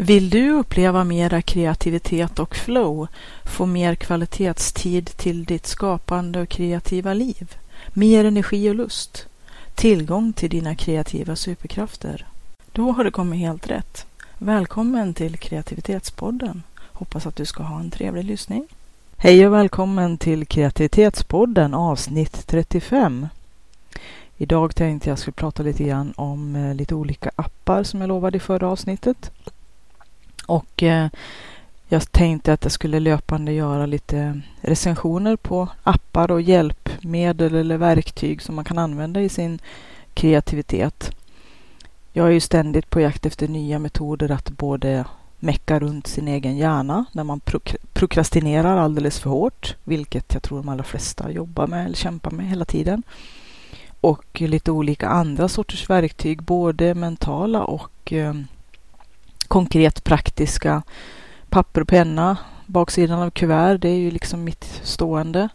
Vill du uppleva mera kreativitet och flow, få mer kvalitetstid till ditt skapande och kreativa liv, mer energi och lust, tillgång till dina kreativa superkrafter? Då har du kommit helt rätt. Välkommen till Kreativitetspodden. Hoppas att du ska ha en trevlig lyssning. Hej och välkommen till Kreativitetspodden avsnitt 35. Idag tänkte jag skulle prata lite grann om eh, lite olika appar som jag lovade i förra avsnittet. Och eh, jag tänkte att jag skulle löpande göra lite recensioner på appar och hjälpmedel eller verktyg som man kan använda i sin kreativitet. Jag är ju ständigt på jakt efter nya metoder att både mecka runt sin egen hjärna när man prokrastinerar alldeles för hårt, vilket jag tror de allra flesta jobbar med eller kämpar med hela tiden. Och lite olika andra sorters verktyg, både mentala och eh, konkret praktiska papper och penna. Baksidan av kuvert, det är ju liksom mitt stående.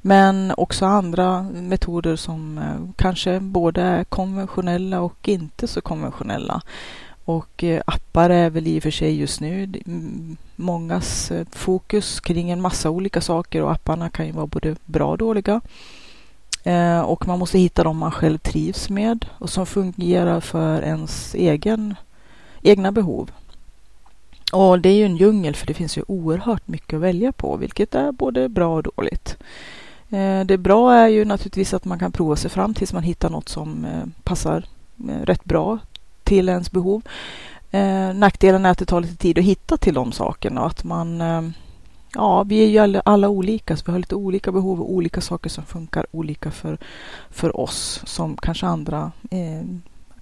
Men också andra metoder som eh, kanske både är konventionella och inte så konventionella. Och eh, appar är väl i och för sig just nu mångas eh, fokus kring en massa olika saker och apparna kan ju vara både bra och dåliga. Och man måste hitta dem man själv trivs med och som fungerar för ens egen, egna behov. Och det är ju en djungel för det finns ju oerhört mycket att välja på, vilket är både bra och dåligt. Eh, det bra är ju naturligtvis att man kan prova sig fram tills man hittar något som eh, passar eh, rätt bra till ens behov. Nackdelen är att det tar lite tid att hitta till de sakerna och att man Ja, vi är ju alla, alla, olika, så vi har lite olika behov och olika saker som funkar olika för, för oss som kanske andra eh,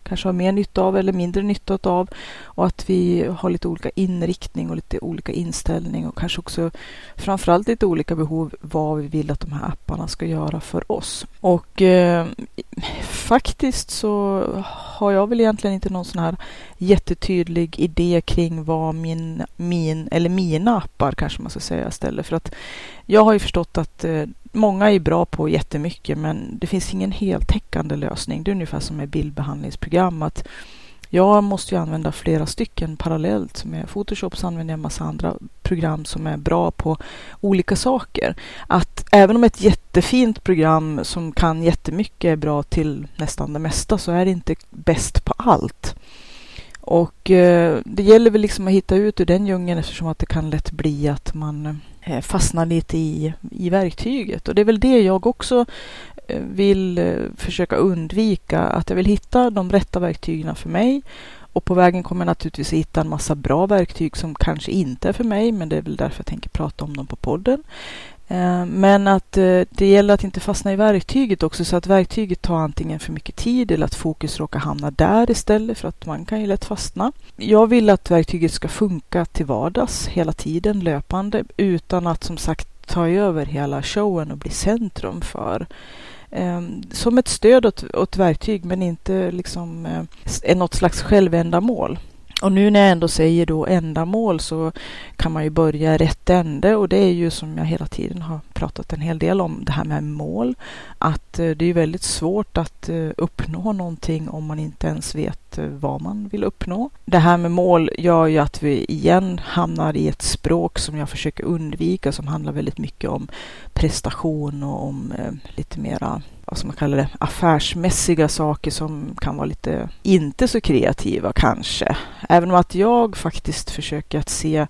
kanske har mer nytta av eller mindre nytta av och att vi har lite olika inriktning och lite olika inställning och kanske också framförallt lite olika behov vad vi vill att de här apparna ska göra för oss. Och eh, faktiskt så har jag väl egentligen inte någon sån här jättetydlig idé kring vad min, min eller mina appar kanske man ska säga istället för att jag har ju förstått att eh, många är bra på jättemycket men det finns ingen heltäckande lösning. Det är ungefär som med bildbehandlingsprogram. Att jag måste ju använda flera stycken parallellt. Med Photoshop så använder jag en massa andra program som är bra på olika saker. Att även om ett jättefint program som kan jättemycket är bra till nästan det mesta så är det inte bäst på allt. Och eh, det gäller väl liksom att hitta ut ur den djungeln eftersom att det kan lätt bli att man eh, Eh, fastnar lite i, i verktyget. Och det är väl det jag också eh, vill eh, försöka undvika. Att jag vill hitta de rätta verktygen för mig. Och på vägen kommer jag naturligtvis hitta en massa bra verktyg som kanske inte är för mig, men det är väl därför jag tänker prata om dem på podden. Eh, men att eh, det gäller att inte fastna i verktyget också så att verktyget tar antingen för mycket tid eller att fokus råkar hamna där istället för att man kan ju lätt fastna. Jag vill att verktyget ska funka till vardags hela tiden löpande utan att som sagt ta över hela showen och bli centrum för eh, som ett stöd åt, åt verktyg men inte liksom eh, något slags självändamål. Och nu när jag ändå säger då ändamål så kan man ju börja i rätt ände och det är ju som jag hela tiden har pratat en hel del om det här med mål. Att eh, det är väldigt svårt att eh, uppnå någonting om man inte ens vet eh, vad man vill uppnå. Det här med mål gör ju att vi igen hamnar i ett språk som jag försöker undvika som handlar väldigt mycket om prestation och om lite mera vad ska man kalla det, affärsmässiga saker som kan vara lite inte så kreativa kanske. Även om att jag faktiskt försöker att se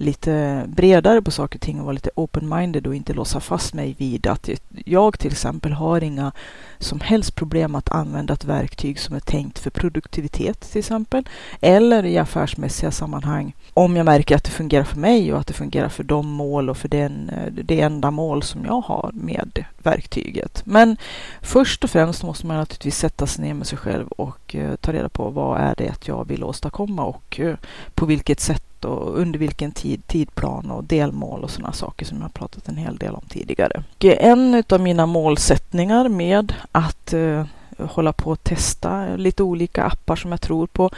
lite bredare på saker och ting och vara lite open-minded och inte låsa fast mig vid att jag till exempel har inga som helst problem att använda ett verktyg som är tänkt för produktivitet till exempel. Eller i affärsmässiga sammanhang om jag märker att det fungerar för mig och att det fungerar för de mål och för den, det enda mål som jag har med verktyget. Men först och främst måste man naturligtvis sätta sig ner med sig själv och eh, ta reda på vad är det jag vill åstadkomma och eh, på vilket sätt och under vilken tid, tidplan och delmål och sådana saker som jag har pratat en hel del om tidigare. Och en av mina målsättningar med att eh, hålla på och testa lite olika appar som jag tror på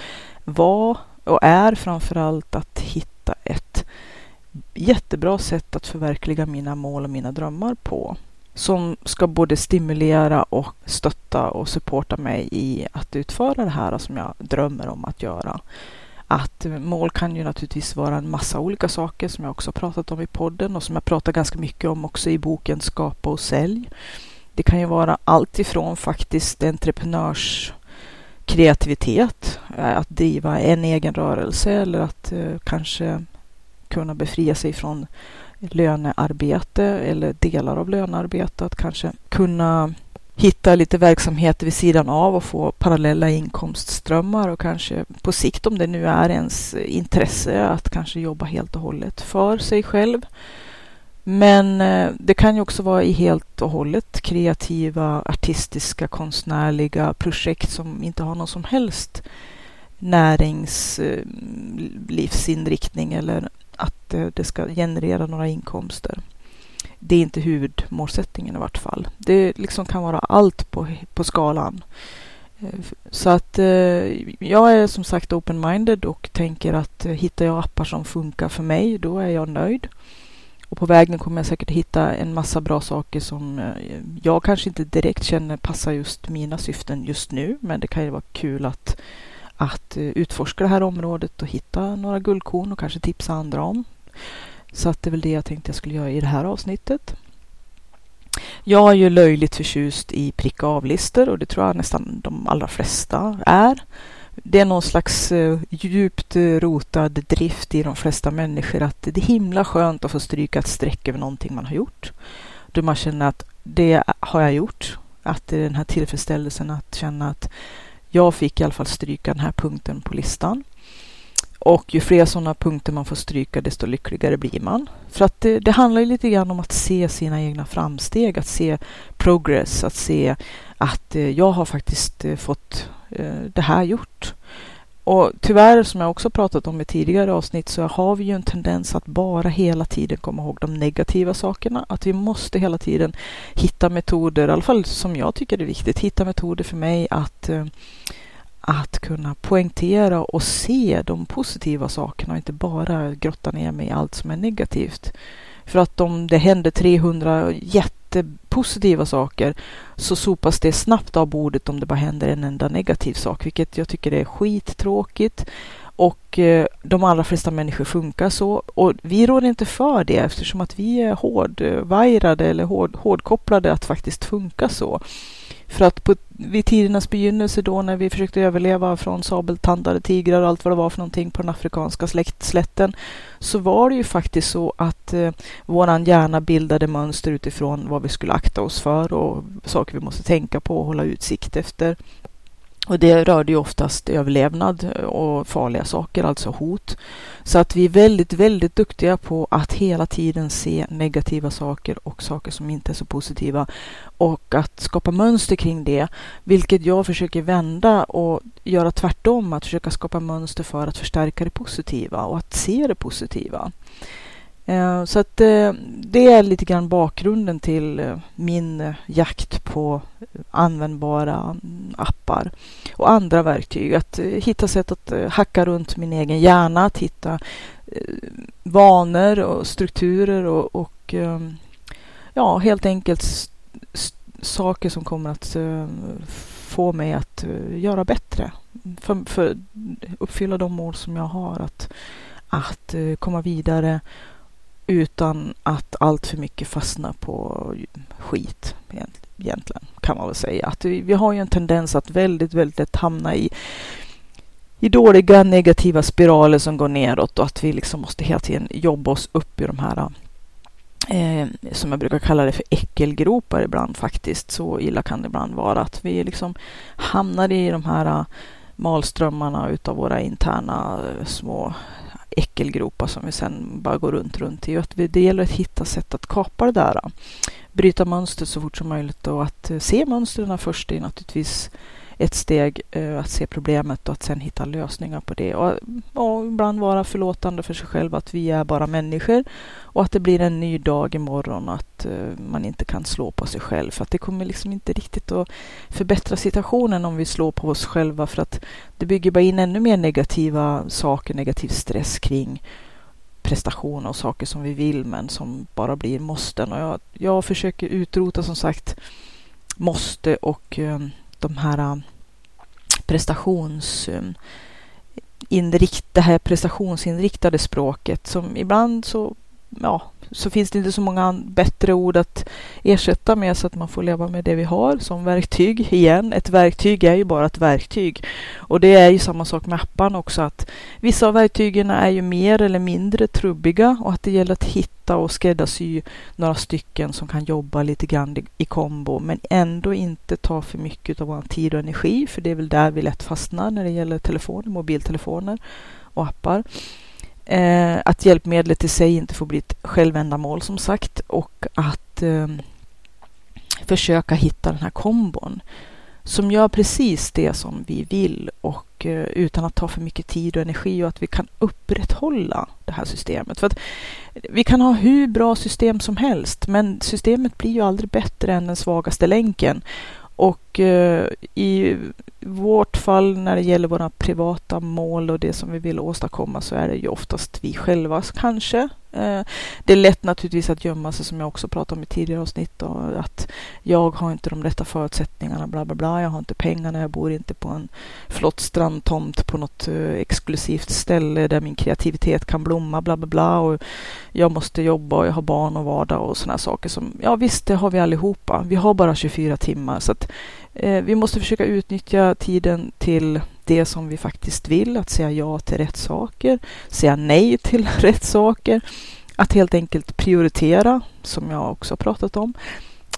var och är framförallt att hitta ett jättebra sätt att förverkliga mina mål och mina drömmar på som ska både stimulera och stötta och supporta mig i att utföra det här som jag drömmer om att göra. Att mål kan ju naturligtvis vara en massa olika saker som jag också pratat om i podden och som jag pratar ganska mycket om också i boken Skapa och sälj. Det kan ju vara allt ifrån faktiskt entreprenörs kreativitet, eh, att driva en egen rörelse eller att eh, kanske kunna befria sig från lönearbete eller delar av lönearbete. Att kanske kunna hitta lite verksamheter vid sidan av och få parallella inkomstströmmar och kanske på sikt om det nu är ens intresse att kanske jobba helt och hållet för sig själv. Men eh, det kan ju också vara i helt och hållet kreativa, artistiska, konstnärliga projekt som inte har någon som helst näringslivsinriktning eh, eller att eh, det ska generera några inkomster. Det är inte huvudmålsättningen i vart fall. Det liksom kan vara allt på, på skalan. Eh, så att eh, jag är som sagt open-minded och tänker att eh, hittar jag appar som funkar för mig, då är jag nöjd. Och på vägen kommer jag säkert hitta en massa bra saker som jag kanske inte direkt känner passar just mina syften just nu. Men det kan ju vara kul att att utforska det här området och hitta några guldkorn och kanske tipsa andra om. Så att det är väl det jag tänkte jag skulle göra i det här avsnittet. Jag är ju löjligt förtjust i pricka avlistor och det tror jag nästan de allra flesta är. Det är någon slags eh, djupt rotad drift i de flesta människor att det är himla skönt att få stryka ett streck över någonting man har gjort. Då man känner att det har jag gjort. Att det är den här tillfredsställelsen att känna att jag fick i alla fall stryka den här punkten på listan. Och ju fler sådana punkter man får stryka, desto lyckligare blir man. För att det, det handlar ju lite grann om att se sina egna framsteg, att se progress, att se att eh, jag har faktiskt eh, fått eh, det här gjort. Och tyvärr, som jag också pratat om i tidigare avsnitt, så har vi ju en tendens att bara hela tiden komma ihåg de negativa sakerna. Att vi måste hela tiden hitta metoder, i alla fall som jag tycker är viktigt, hitta metoder för mig att, eh, att kunna poängtera och se de positiva sakerna och inte bara grotta ner mig i allt som är negativt. För att om det händer 300 jättepositiva saker så sopas det snabbt av bordet om det bara händer en enda negativ sak, vilket jag tycker är skittråkigt. Och eh, de allra flesta människor funkar så. Och vi råder inte för det eftersom att vi är hårdvajrade eller hård, hårdkopplade att faktiskt funka så. För att på, vid tidernas begynnelse då när vi försökte överleva från sabeltandade tigrar och allt vad det var för någonting på den afrikanska släktslätten så var det ju faktiskt så att eh, våran hjärna bildade mönster utifrån vad vi skulle akta oss för och saker vi måste tänka på och hålla utsikt efter. Och det rörde ju oftast överlevnad och farliga saker, alltså hot. Så att vi är väldigt, väldigt duktiga på att hela tiden se negativa saker och saker som inte är så positiva och att skapa mönster kring det, vilket jag försöker vända och göra tvärtom, att försöka skapa mönster för att förstärka det positiva och att se det positiva. Eh, så att eh, det är lite grann bakgrunden till eh, min jakt på användbara mm, appar och andra verktyg. Att hitta sätt att hacka runt min egen hjärna, att hitta vanor och strukturer och, och ehm, ja, helt enkelt saker som kommer att få mig att göra bättre. För, för uppfylla de mål som jag har. Att, att komma vidare utan att allt för mycket fastna på skit egentligen kan man väl säga. Att vi, vi har ju en tendens att väldigt, väldigt lätt hamna i, i dåliga negativa spiraler som går neråt och att vi liksom måste hela tiden jobba oss upp i de här eh, som jag brukar kalla det för äckelgropar ibland faktiskt. Så illa kan det ibland vara att vi liksom hamnar i de här eh, malströmmarna utav våra interna eh, små äckelgropar som vi sen bara går runt, runt i. Att vi, det gäller att hitta sätt att kapa det där. Bryta mönstret så fort som möjligt och att eh, se mönstren först är naturligtvis ett steg eh, att se problemet och att sen hitta lösningar på det. Och, och ibland vara förlåtande för sig själv att vi är bara människor och att det blir en ny dag imorgon och att eh, man inte kan slå på sig själv. För att det kommer liksom inte riktigt att förbättra situationen om vi slår på oss själva för att det bygger bara in ännu mer negativa saker, negativ stress kring prestationer och saker som vi vill men som bara blir måsten. Och jag, jag försöker utrota som sagt måste och eh, de här äh, prestations äh, inrikt, det här prestationsinriktade språket som ibland så ja, så finns det inte så många bättre ord att ersätta med så att man får leva med det vi har som verktyg igen. Ett verktyg är ju bara ett verktyg. Och det är ju samma sak med apparna också att vissa av verktygen är ju mer eller mindre trubbiga och att det gäller att hitta och skräddarsy några stycken som kan jobba lite grann i kombo men ändå inte ta för mycket av vår tid och energi för det är väl där vi lätt fastnar när det gäller telefoner, mobiltelefoner och appar. Eh, att hjälpmedlet i sig inte får bli ett självändamål som sagt och att eh, försöka hitta den här kombon som gör precis det som vi vill och eh, utan att ta för mycket tid och energi och att vi kan upprätthålla det här systemet. För att vi kan ha hur bra system som helst men systemet blir ju aldrig bättre än den svagaste länken. Och och eh, i vårt fall när det gäller våra privata mål och det som vi vill åstadkomma så är det ju oftast vi själva kanske. Eh, det är lätt naturligtvis att gömma sig som jag också pratade om i tidigare avsnitt och att jag har inte de rätta förutsättningarna bla bla bla. Jag har inte pengarna, jag bor inte på en flott strandtomt på något eh, exklusivt ställe där min kreativitet kan blomma bla bla bla och jag måste jobba och jag har barn och vardag och sådana saker som ja visst det har vi allihopa. Vi har bara 24 timmar så att Eh, vi måste försöka utnyttja tiden till det som vi faktiskt vill, att säga ja till rätt saker, säga nej till rätt saker, att helt enkelt prioritera, som jag också pratat om.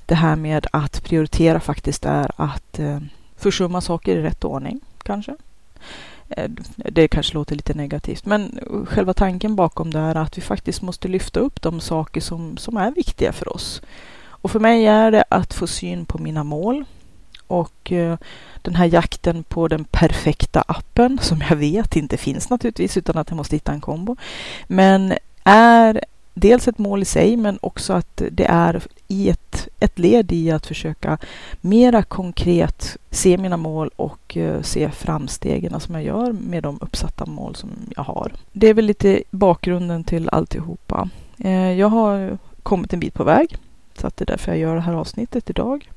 Det här med att prioritera faktiskt är att eh, försumma saker i rätt ordning, kanske. Eh, det kanske låter lite negativt, men själva tanken bakom det är att vi faktiskt måste lyfta upp de saker som, som är viktiga för oss. Och för mig är det att få syn på mina mål, och eh, den här jakten på den perfekta appen, som jag vet inte finns naturligtvis, utan att jag måste hitta en kombo, men är dels ett mål i sig, men också att det är i ett, ett led i att försöka mera konkret se mina mål och eh, se framstegen som jag gör med de uppsatta mål som jag har. Det är väl lite bakgrunden till alltihopa. Eh, jag har kommit en bit på väg, så att det är därför jag gör det här avsnittet idag.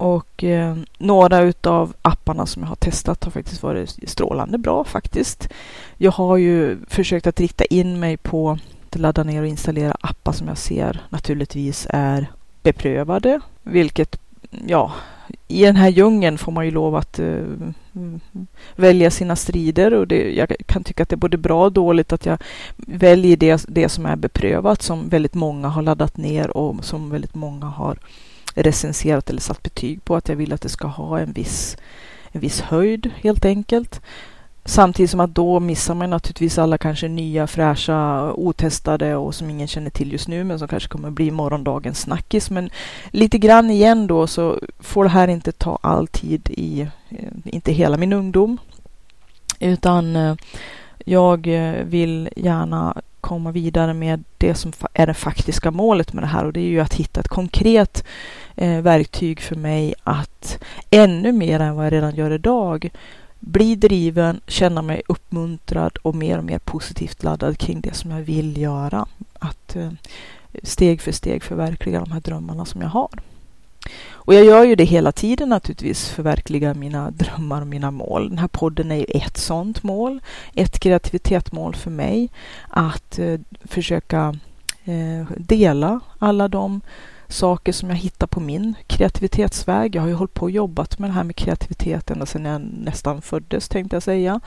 Och eh, några utav apparna som jag har testat har faktiskt varit strålande bra faktiskt. Jag har ju försökt att rikta in mig på att ladda ner och installera appar som jag ser naturligtvis är beprövade, vilket ja, i den här djungeln får man ju lov att uh, välja sina strider och det, jag kan tycka att det är både bra och dåligt att jag väljer det, det som är beprövat som väldigt många har laddat ner och som väldigt många har recenserat eller satt betyg på att jag vill att det ska ha en viss, en viss höjd helt enkelt. Samtidigt som att då missar man naturligtvis alla kanske nya, fräscha, otestade och som ingen känner till just nu men som kanske kommer bli morgondagens snackis. Men lite grann igen då så får det här inte ta all tid i, eh, inte hela min ungdom. Utan eh, jag eh, vill gärna komma vidare med det som är det faktiska målet med det här och det är ju att hitta ett konkret eh, verktyg för mig att ännu mer än vad jag redan gör idag bli driven, känna mig uppmuntrad och mer och mer positivt laddad kring det som jag vill göra. Att eh, steg för steg förverkliga de här drömmarna som jag har. Och jag gör ju det hela tiden naturligtvis, förverkliga mina drömmar och mina mål. Den här podden är ju ett sådant mål, ett kreativitetsmål för mig. Att eh, försöka eh, dela alla de saker som jag hittar på min kreativitetsväg. Jag har ju hållit på och jobbat med det här med kreativitet ända sedan jag nästan föddes tänkte jag säga.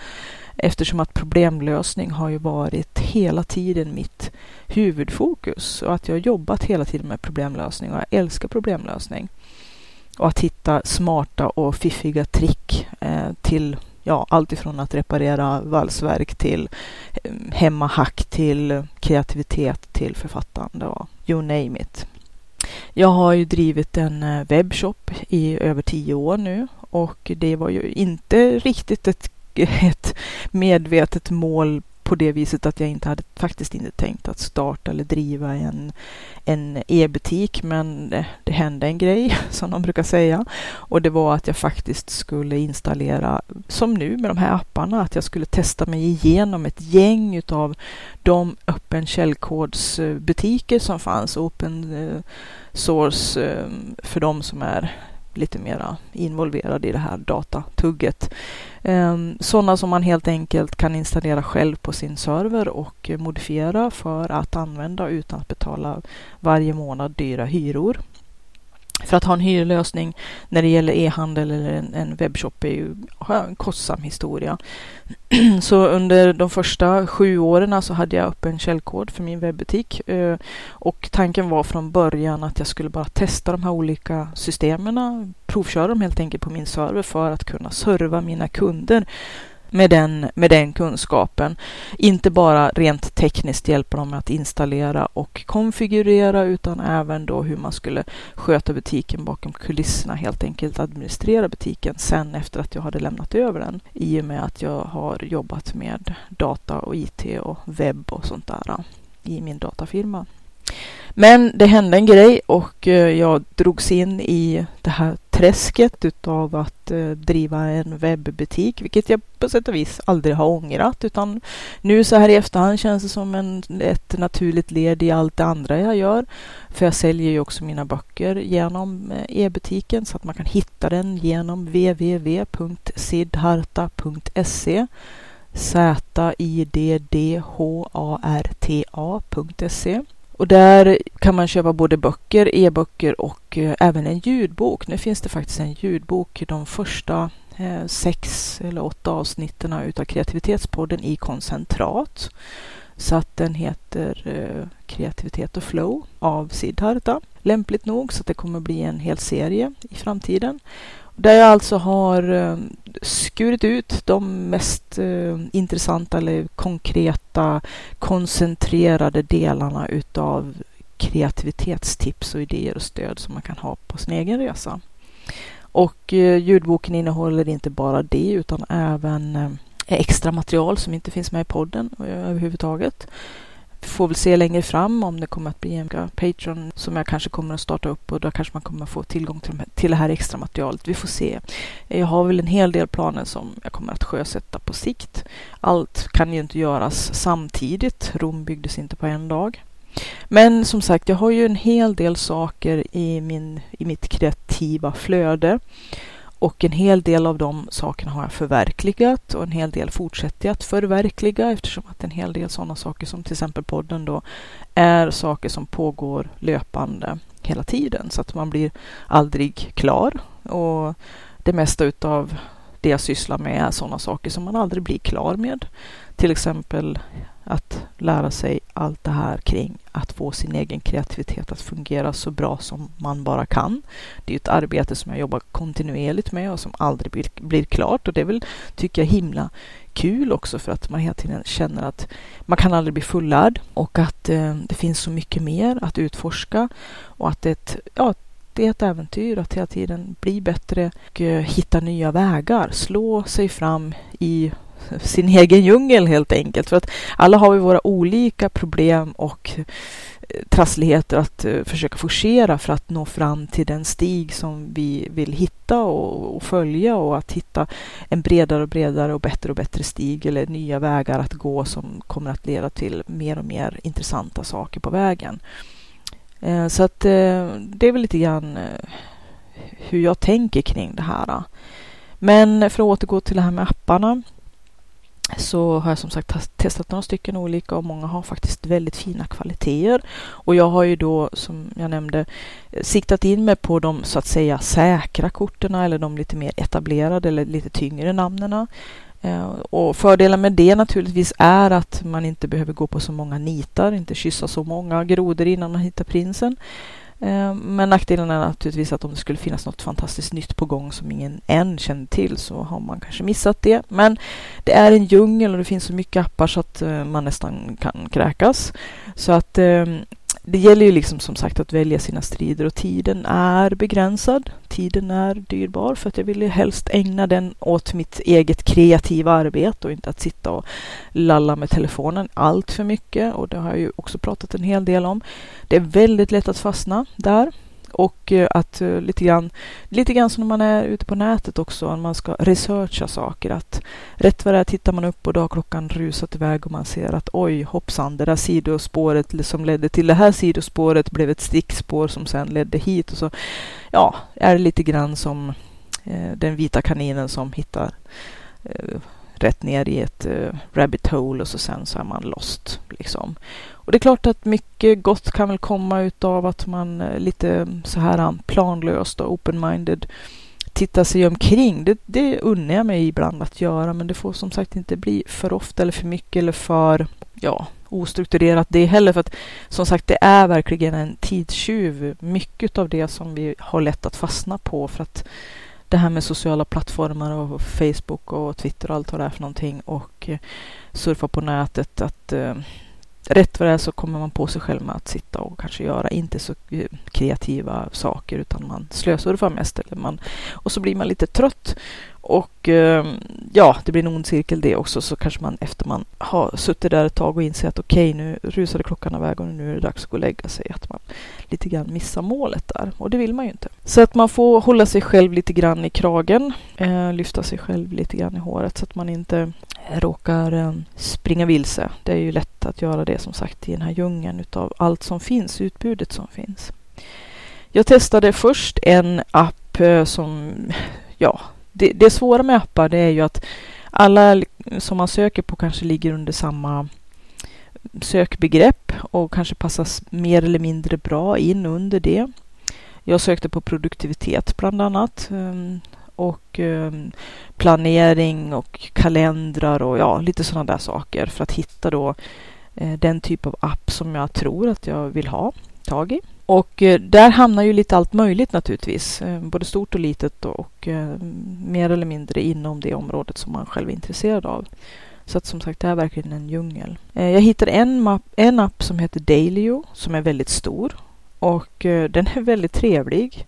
Eftersom att problemlösning har ju varit hela tiden mitt huvudfokus och att jag har jobbat hela tiden med problemlösning och jag älskar problemlösning. Och att hitta smarta och fiffiga trick eh, till ja, allt ifrån att reparera valsverk till eh, hemmahack till kreativitet till författande och you name it. Jag har ju drivit en eh, webbshop i över tio år nu och det var ju inte riktigt ett, ett medvetet mål på det viset att jag inte hade faktiskt inte tänkt att starta eller driva en, en e-butik. Men det, det, hände en grej, som de brukar säga. Och det var att jag faktiskt skulle installera, som nu med de här apparna, att jag skulle testa mig igenom ett gäng utav de öppen källkodsbutiker eh, som fanns, open eh, source eh, för de som är lite mera involverad i det här datatugget. Ehm, sådana som man helt enkelt kan installera själv på sin server och modifiera för att använda utan att betala varje månad dyra hyror. För att ha en hyrlösning när det gäller e-handel eller en, en webbshop är ju en kostsam historia. så under de första sju åren så hade jag öppen källkod för min webbutik. Eh, och tanken var från början att jag skulle bara testa de här olika systemen, provköra dem helt enkelt på min server för att kunna serva mina kunder med den, med den kunskapen. Inte bara rent tekniskt hjälpa dem med att installera och konfigurera utan även då hur man skulle sköta butiken bakom kulisserna, helt enkelt administrera butiken sen efter att jag hade lämnat över den i och med att jag har jobbat med data och IT och webb och sånt där i min datafirma. Men det hände en grej och eh, jag drogs in i det här träsket utav att eh, driva en webbutik, vilket jag på sätt och vis aldrig har ångrat, utan nu så här i efterhand känns det som en, ett naturligt led i allt det andra jag gör. För jag säljer ju också mina böcker genom eh, e-butiken så att man kan hitta den genom www.sidharta.se Z-I-D-D-H-A-R-T-A.se och där kan man köpa både böcker, e-böcker och eh, även en ljudbok. Nu finns det faktiskt en ljudbok, de första eh, sex eller åtta avsnitten utav Kreativitetspodden i koncentrat. Så att den heter eh, Kreativitet och flow av Siddharta. Lämpligt nog så att det kommer bli en hel serie i framtiden. Där jag alltså har eh, skurit ut de mest eh, intressanta eller konkreta koncentrerade delarna utav kreativitetstips och idéer och stöd som man kan ha på sin egen resa. Och eh, ljudboken innehåller inte bara det utan även extra material som inte finns med i podden överhuvudtaget får väl se längre fram om det kommer att bli en Patreon som jag kanske kommer att starta upp och då kanske man kommer att få tillgång till, de till det här extra materialet. Vi får se. Jag har väl en hel del planer som jag kommer att sjösätta på sikt. Allt kan ju inte göras samtidigt. Rom byggdes inte på en dag. Men som sagt, jag har ju en hel del saker i, min, i mitt kreativa flöde och en hel del av de sakerna har jag förverkligat och en hel del fortsätter jag att förverkliga eftersom att en hel del sådana saker som till exempel podden då är saker som pågår löpande hela tiden så att man blir aldrig klar. Och det mesta utav det jag sysslar med är sådana saker som man aldrig blir klar med. Till exempel att lära sig allt det här kring att få sin egen kreativitet att fungera så bra som man bara kan. Det är ett arbete som jag jobbar kontinuerligt med och som aldrig blir, blir klart och det är väl, tycker jag, himla kul också för att man hela tiden känner att man kan aldrig bli fullärd och att eh, det finns så mycket mer att utforska och att det, ja, det är ett äventyr att hela tiden bli bättre och eh, hitta nya vägar, slå sig fram i sin egen djungel helt enkelt. För att alla har vi våra olika problem och eh, trassligheter att eh, försöka forcera för att nå fram till den stig som vi vill hitta och, och, följa och att hitta en bredare och bredare och bättre och bättre stig eller nya vägar att gå som kommer att leda till mer och mer intressanta saker på vägen. Eh, så att det är väl lite grann hur jag tänker kring det här. Men för att återgå till det här med apparna så har jag som sagt testat några stycken olika och många har faktiskt väldigt fina kvaliteter. Och jag har ju då, som jag nämnde, eh, siktat in mig på de så att säga säkra korten eller de lite mer etablerade eller lite tyngre namnen. Eh, och fördelen med det naturligtvis är att man inte behöver gå på så många nitar, inte kyssa så många grodor innan man hittar prinsen. Eh, men nackdelen är naturligtvis att om det skulle finnas något fantastiskt nytt på gång som ingen än känner till så har man kanske missat det. Men det är en djungel och det finns så mycket appar så att eh, man nästan kan kräkas. Så att eh, det gäller ju liksom som sagt att välja sina strider och tiden är begränsad. Tiden är dyrbar för att jag vill ju helst ägna den åt mitt eget kreativa arbete och inte att sitta och lalla med telefonen allt för mycket och det har jag ju också pratat en hel del om. Det är väldigt lätt att fastna där och eh, att eh, lite grann, lite grann som när man är ute på nätet också, när man ska researcha saker, att rätt vad det är tittar man upp och då har klockan rusat iväg och man ser att oj hoppsan, det där sidospåret som ledde till det här sidospåret blev ett stickspår som sedan ledde hit. Och så, ja, är det lite grann som eh, den vita kaninen som hittar eh, rätt ner i ett uh, rabbit hole och så sen så är man lost. Liksom. Och det är klart att mycket gott kan väl komma utav att man uh, lite så här um, planlöst och open-minded tittar sig omkring. Det, det unnar jag mig ibland att göra men det får som sagt inte bli för ofta eller för mycket eller för ja, ostrukturerat det heller. För att som sagt, det är verkligen en tidstjuv. Mycket av det som vi har lätt att fastna på för att det här med sociala plattformar och Facebook och Twitter och allt vad det är för någonting och eh, surfa på nätet att eh, rätt vad det är så kommer man på sig själv med att sitta och kanske göra inte så eh, kreativa saker utan man slösurfar mest eller man, och så blir man lite trött och ehm, ja, det blir en ond cirkel det också så kanske man efter man har suttit där ett tag och inser att okej okay, nu rusade klockan iväg och nu är det dags att gå och lägga sig. Att man lite grann missar målet där och det vill man ju inte. Så att man får hålla sig själv lite grann i kragen, eh, lyfta sig själv lite grann i håret så att man inte råkar eh, springa vilse. Det är ju lätt att göra det som sagt i den här djungeln utav allt som finns, utbudet som finns. Jag testade först en app eh, som ja, det, det svåra med appar det är ju att alla som man söker på kanske ligger under samma sökbegrepp och kanske passas mer eller mindre bra in under det. Jag sökte på produktivitet bland annat ehm, och ehm, planering och kalendrar och ja, lite sådana där saker för att hitta då eh, den typ av app som jag tror att jag vill ha tag i. Och eh, där hamnar ju lite allt möjligt naturligtvis, eh, både stort och litet och eh, mer eller mindre inom det området som man själv är intresserad av. Så att som sagt, det är verkligen en djungel. Jag hittade en, map, en app som heter Dailyo som är väldigt stor och den är väldigt trevlig.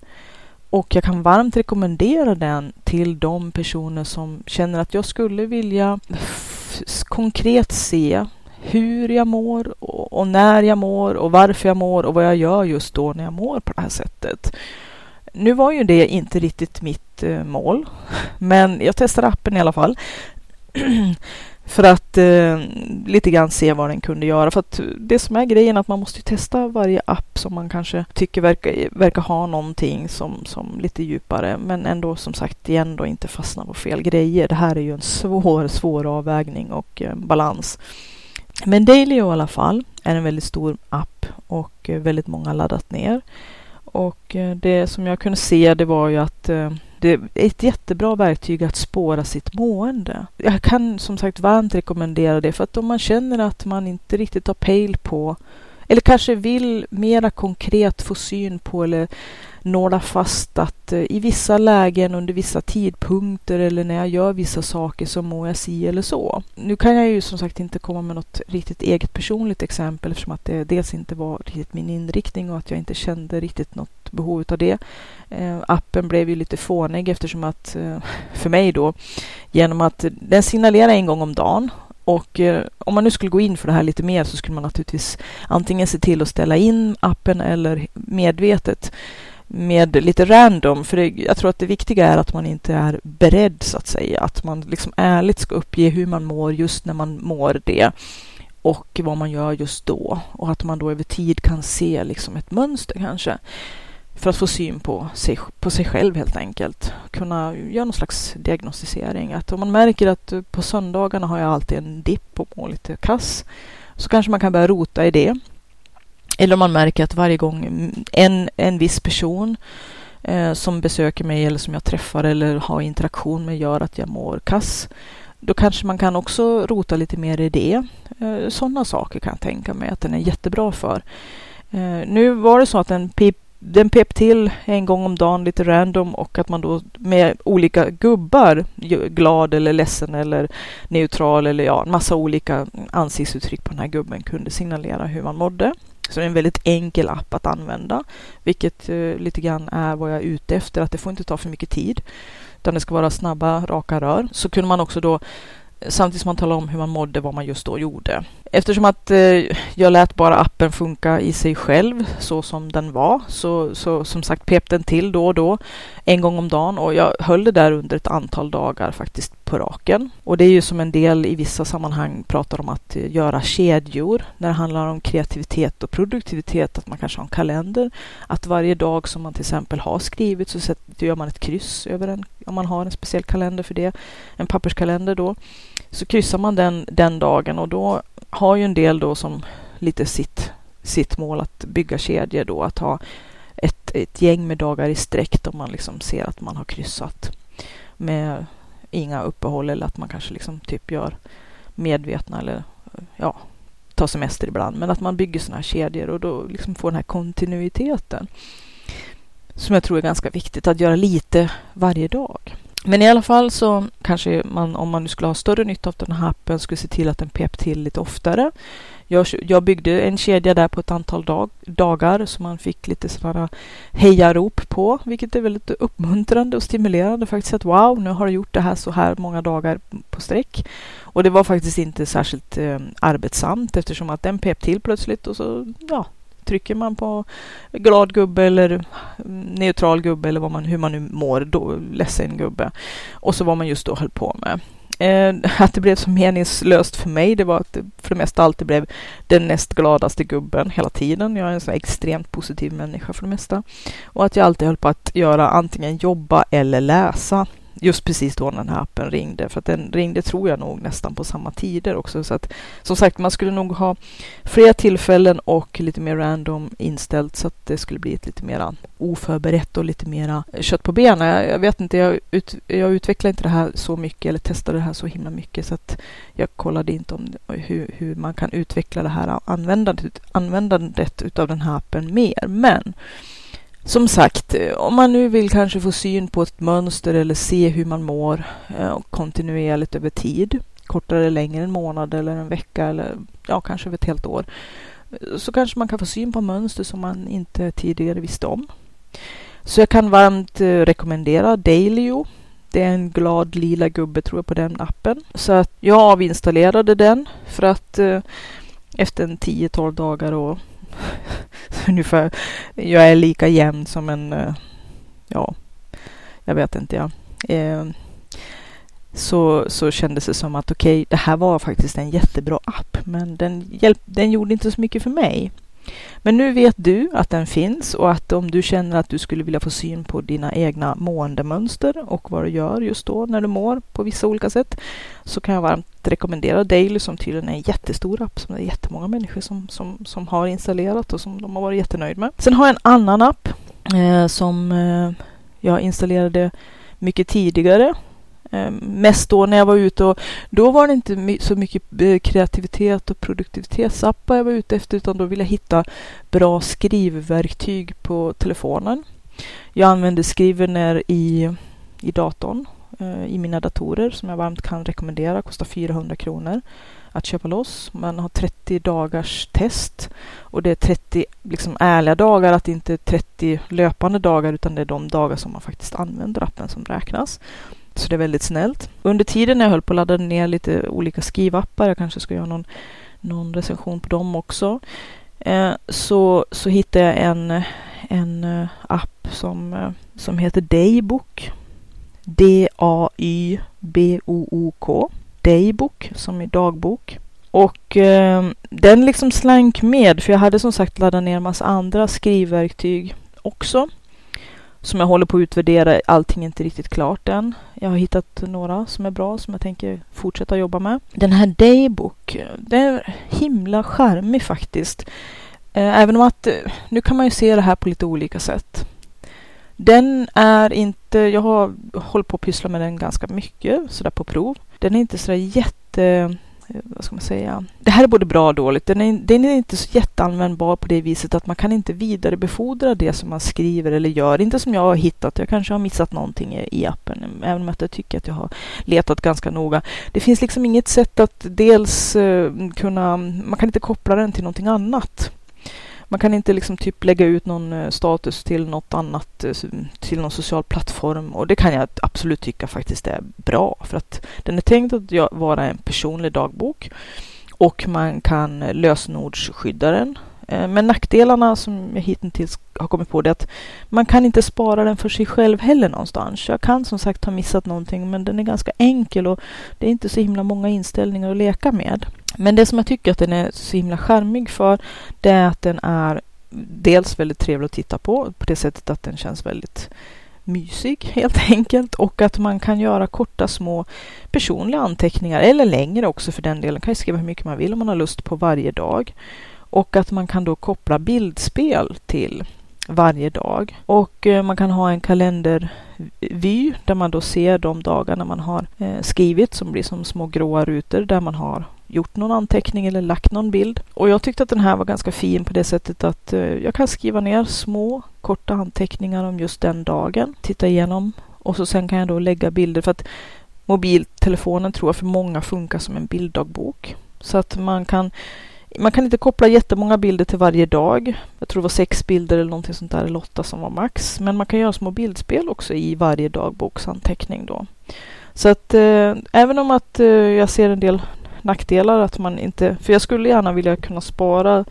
Och jag kan varmt rekommendera den till de personer som känner att jag skulle vilja konkret se hur jag mår och, och, när jag mår och varför jag mår och vad jag gör just då när jag mår på det här sättet. Nu var ju det inte riktigt mitt eh, mål, men jag testade appen i alla fall. för att eh, lite grann se vad den kunde göra. För att det som är grejen är att man måste testa varje app som man kanske tycker verkar, verkar ha någonting som, som lite djupare. Men ändå som sagt igen då inte fastna på fel grejer. Det här är ju en svår, svår avvägning och eh, balans. Men Dailyo i alla fall är en väldigt stor app och eh, väldigt många laddat ner. Och eh, det som jag kunde se det var ju att eh, det är ett jättebra verktyg att spåra sitt mående. Jag kan som sagt varmt rekommendera det för att om man känner att man inte riktigt har pejl på eller kanske vill mera konkret få syn på eller nåla fast att eh, i vissa lägen under vissa tidpunkter eller när jag gör vissa saker så mår jag si eller så. Nu kan jag ju som sagt inte komma med något riktigt eget personligt exempel eftersom att det dels inte var riktigt min inriktning och att jag inte kände riktigt något behov av det. Eh, appen blev ju lite fånig eftersom att eh, för mig då genom att den signalerar en gång om dagen och eh, om man nu skulle gå in för det här lite mer så skulle man naturligtvis antingen se till att ställa in appen eller medvetet med lite random. För det, jag tror att det viktiga är att man inte är beredd så att säga. Att man liksom ärligt ska uppge hur man mår just när man mår det och vad man gör just då. Och att man då över tid kan se liksom ett mönster kanske. För att få syn på sig, på sig själv helt enkelt. Kunna göra någon slags diagnostisering. Att om man märker att på söndagarna har jag alltid en dipp och mår lite kass. Så kanske man kan börja rota i det. Eller om man märker att varje gång en, en viss person eh, som besöker mig eller som jag träffar eller har interaktion med gör att jag mår kass. Då kanske man kan också rota lite mer i det. Eh, Sådana saker kan jag tänka mig att den är jättebra för. Eh, nu var det så att den pip den pep till en gång om dagen lite random och att man då med olika gubbar, glad eller ledsen eller neutral eller ja, en massa olika ansiktsuttryck på den här gubben kunde signalera hur man mådde. Så det är en väldigt enkel app att använda, vilket eh, lite grann är vad jag är ute efter, att det får inte ta för mycket tid, utan det ska vara snabba, raka rör. Så kunde man också då samtidigt som man talade om hur man mådde, vad man just då gjorde. Eftersom att eh, jag lät bara appen funka i sig själv så som den var, så, så som sagt pep den till då och då, en gång om dagen. Och jag höll det där under ett antal dagar faktiskt på raken. Och det är ju som en del i vissa sammanhang pratar om att eh, göra kedjor. När det handlar om kreativitet och produktivitet, att man kanske har en kalender, att varje dag som man till exempel har skrivit så gör man ett kryss över en, om man har en speciell kalender för det, en papperskalender då så kryssar man den, den dagen. Och då har ju en del då som lite sitt, sitt mål att bygga kedjor då, att ha ett, ett gäng med dagar i sträck då man liksom ser att man har kryssat med inga uppehåll eller att man kanske liksom typ gör medvetna eller ja, tar semester ibland. Men att man bygger sådana här kedjor och då liksom får den här kontinuiteten. Som jag tror är ganska viktigt att göra lite varje dag. Men i alla fall så kanske man, om man nu skulle ha större nytta av den här appen, skulle se till att den pep till lite oftare. Jag, jag byggde en kedja där på ett antal dag, dagar som man fick lite sådana hejarop på, vilket är väldigt uppmuntrande och stimulerande faktiskt. Att wow, nu har du gjort det här så här många dagar på sträck. Och det var faktiskt inte särskilt eh, arbetsamt eftersom att den pep till plötsligt och så ja, trycker man på glad gubbe eller neutral gubbe eller vad man, hur man nu mår, då, ledsen gubbe. Och så vad man just då höll på med. Eh, att det blev så meningslöst för mig, det var att det för det mesta alltid blev den näst gladaste gubben hela tiden. Jag är en så extremt positiv människa för det mesta. Och att jag alltid höll på att göra antingen jobba eller läsa just precis då när den här appen ringde. För att den ringde tror jag nog nästan på samma tider också. Så att som sagt, man skulle nog ha fler tillfällen och lite mer random inställt så att det skulle bli ett lite mer oförberett och lite mera kött på benen. Jag, jag vet inte, jag, ut, jag utvecklar inte det här så mycket eller testade det här så himla mycket så att jag kollade inte om hur, hur man kan utveckla det här användandet, användandet utav den här appen mer. Men som sagt, eh, om man nu vill kanske få syn på ett mönster eller se hur man mår eh, kontinuerligt över tid, kortare eller längre, en månad eller en vecka eller ja, kanske över ett helt år, eh, så kanske man kan få syn på mönster som man inte tidigare visste om. Så jag kan varmt eh, rekommendera Dailyo. Det är en glad lila gubbe tror jag på den appen. Så att jag avinstallerade den för att eh, efter en 10-12 dagar och ungefär. Jag är lika jämn som en, eh, ja, jag vet inte ja. Eh, så, så kändes det som att okej, okay, det här var faktiskt en jättebra app, men den, hjälp, den gjorde inte så mycket för mig. Men nu vet du att den finns och att om du känner att du skulle vilja få syn på dina egna måendemönster och vad du gör just då när du mår på vissa olika sätt så kan jag varmt rekommendera Daily som tydligen är en jättestor app som det är jättemånga människor som, som, som har installerat och som de har varit jättenöjd med. Sen har jag en annan app eh, som eh, jag installerade mycket tidigare Ehm, mest då när jag var ute och då var det inte så mycket eh, kreativitet och produktivitetsappar jag var ute efter utan då ville jag hitta bra skrivverktyg på telefonen. Jag använder Skrivener i, i datorn, eh, i mina datorer som jag varmt kan rekommendera, kostar 400 kronor att köpa loss. Man har 30 dagars test och det är 30 liksom ärliga dagar, att det inte är 30 löpande dagar utan det är de dagar som man faktiskt använder appen som räknas. Så det är väldigt snällt. Under tiden när jag höll på att ladda ner lite olika skrivappar, jag kanske ska göra någon, någon recension på dem också, eh, så, så hittade jag en, en eh, app som, eh, som heter Daybook. D-A-Y-B-O-O-K. Daybook, som i dagbok. Och eh, den liksom slank med, för jag hade som sagt laddat ner en massa andra skrivverktyg också som jag håller på att utvärdera. Allting är inte riktigt klart än. Jag har hittat några som är bra som jag tänker fortsätta jobba med. Den här Daybook, den är himla charmig faktiskt. Eh, även om att eh, nu kan man ju se det här på lite olika sätt. Den är inte, jag har hållit på att pyssla med den ganska mycket sådär på prov. Den är inte sådär jätte vad ska man säga? Det här är både bra och dåligt. Den är, den är inte så jätteanvändbar på det viset att man kan inte vidarebefordra det som man skriver eller gör. Inte som jag har hittat. Jag kanske har missat någonting i, i appen, även om jag tycker att jag har letat ganska noga. Det finns liksom inget sätt att dels uh, kunna, man kan inte koppla den till någonting annat. Man kan inte liksom typ lägga ut någon eh, status till något annat, eh, till någon social plattform. Och det kan jag absolut tycka faktiskt är bra. För att den är tänkt att vara en personlig dagbok. Och man kan eh, lösenordsskydda den. Eh, men nackdelarna som jag hittills har kommit på det är att man kan inte spara den för sig själv heller någonstans. Jag kan som sagt ha missat någonting men den är ganska enkel och det är inte så himla många inställningar att leka med. Men det som jag tycker att den är så himla charmig för det är att den är dels väldigt trevlig att titta på på det sättet att den känns väldigt mysig helt enkelt och att man kan göra korta små personliga anteckningar eller längre också för den delen. Man kan skriva hur mycket man vill om man har lust på varje dag och att man kan då koppla bildspel till varje dag. Och eh, man kan ha en kalendervy där man då ser de dagarna man har eh, skrivit som blir som små gråa rutor där man har gjort någon anteckning eller lagt någon bild. Och jag tyckte att den här var ganska fin på det sättet att eh, jag kan skriva ner små korta anteckningar om just den dagen, titta igenom och så sen kan jag då lägga bilder för att mobiltelefonen tror jag för många funkar som en bilddagbok. Så att man kan man kan inte koppla jättemånga bilder till varje dag. Jag tror det var sex bilder eller någonting sånt där, eller åtta som var max. Men man kan göra små bildspel också i varje dagboksanteckning då. Så att eh, även om att eh, jag ser en del nackdelar att man inte, för jag skulle gärna vilja kunna spara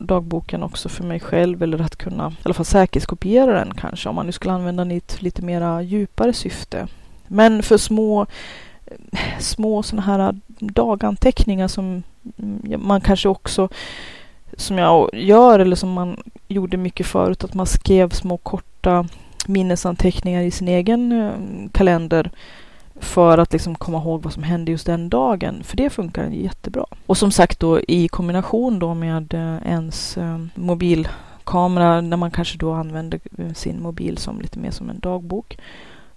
dagboken också för mig själv eller att kunna i alla fall säkerhetskopiera den kanske om man nu skulle använda den i ett lite mera djupare syfte. Men för små eh, små sådana här daganteckningar som Mm, man kanske också som jag gör eller som man gjorde mycket förut att man skrev små korta minnesanteckningar i sin egen eh, kalender för att liksom komma ihåg vad som hände just den dagen. För det funkar jättebra. Och som sagt då i kombination då med eh, ens eh, mobilkamera när man kanske då använder sin mobil som lite mer som en dagbok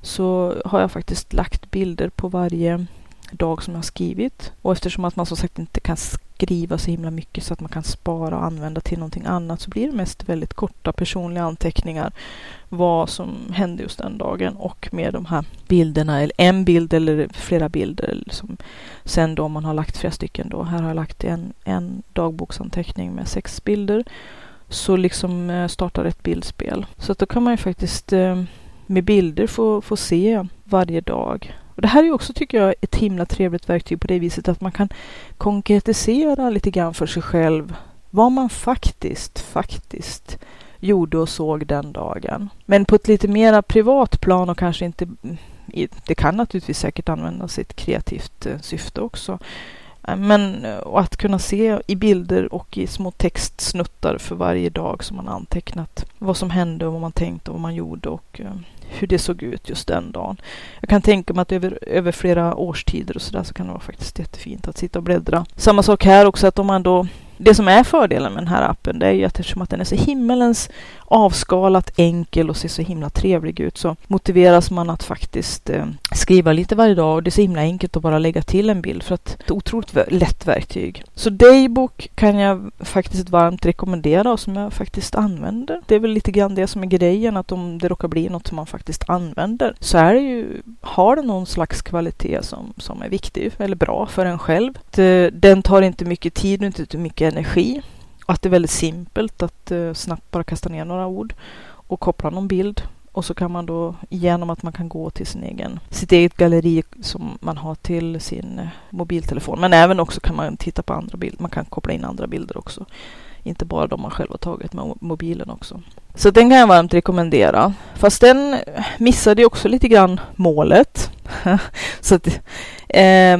så har jag faktiskt lagt bilder på varje dag som jag har skrivit. Och eftersom att man som sagt inte kan skriva så himla mycket så att man kan spara och använda till någonting annat så blir det mest väldigt korta personliga anteckningar vad som hände just den dagen och med de här bilderna, eller en bild eller flera bilder. Som sen då man har lagt flera stycken då, här har jag lagt en, en dagboksanteckning med sex bilder, så liksom eh, startar ett bildspel. Så att då kan man ju faktiskt eh, med bilder få, få se varje dag. Och det här är också, tycker jag, ett himla trevligt verktyg på det viset att man kan konkretisera lite grann för sig själv vad man faktiskt, faktiskt gjorde och såg den dagen. Men på ett lite mera privat plan och kanske inte det kan naturligtvis säkert användas i ett kreativt eh, syfte också. Eh, men eh, att kunna se i bilder och i små textsnuttar för varje dag som man antecknat vad som hände och vad man tänkte och vad man gjorde och hur det såg ut just den dagen. Jag kan tänka mig att över, över flera årstider och sådär så kan det vara faktiskt jättefint att sitta och bläddra. Samma sak här också att om man då det som är fördelen med den här appen det är ju att eftersom att den är så himmelens avskalat enkel och ser så himla trevlig ut så motiveras man att faktiskt eh, skriva lite varje dag och det är så himla enkelt att bara lägga till en bild för att det är ett otroligt lätt verktyg. Så Daybook kan jag faktiskt varmt rekommendera och som jag faktiskt använder. Det är väl lite grann det som är grejen att om det råkar bli något som man faktiskt använder så är det ju, har det någon slags kvalitet som, som är viktig eller bra för en själv. Den tar inte mycket tid och inte mycket energi och att det är väldigt simpelt att eh, snabbt bara kasta ner några ord och koppla någon bild. Och så kan man då genom att man kan gå till sin egen, sitt eget galleri som man har till sin eh, mobiltelefon. Men även också kan man titta på andra bilder. Man kan koppla in andra bilder också. Inte bara de man själv har tagit med mobilen också. Så den kan jag varmt rekommendera. Fast den missade ju också lite grann målet. så att, eh,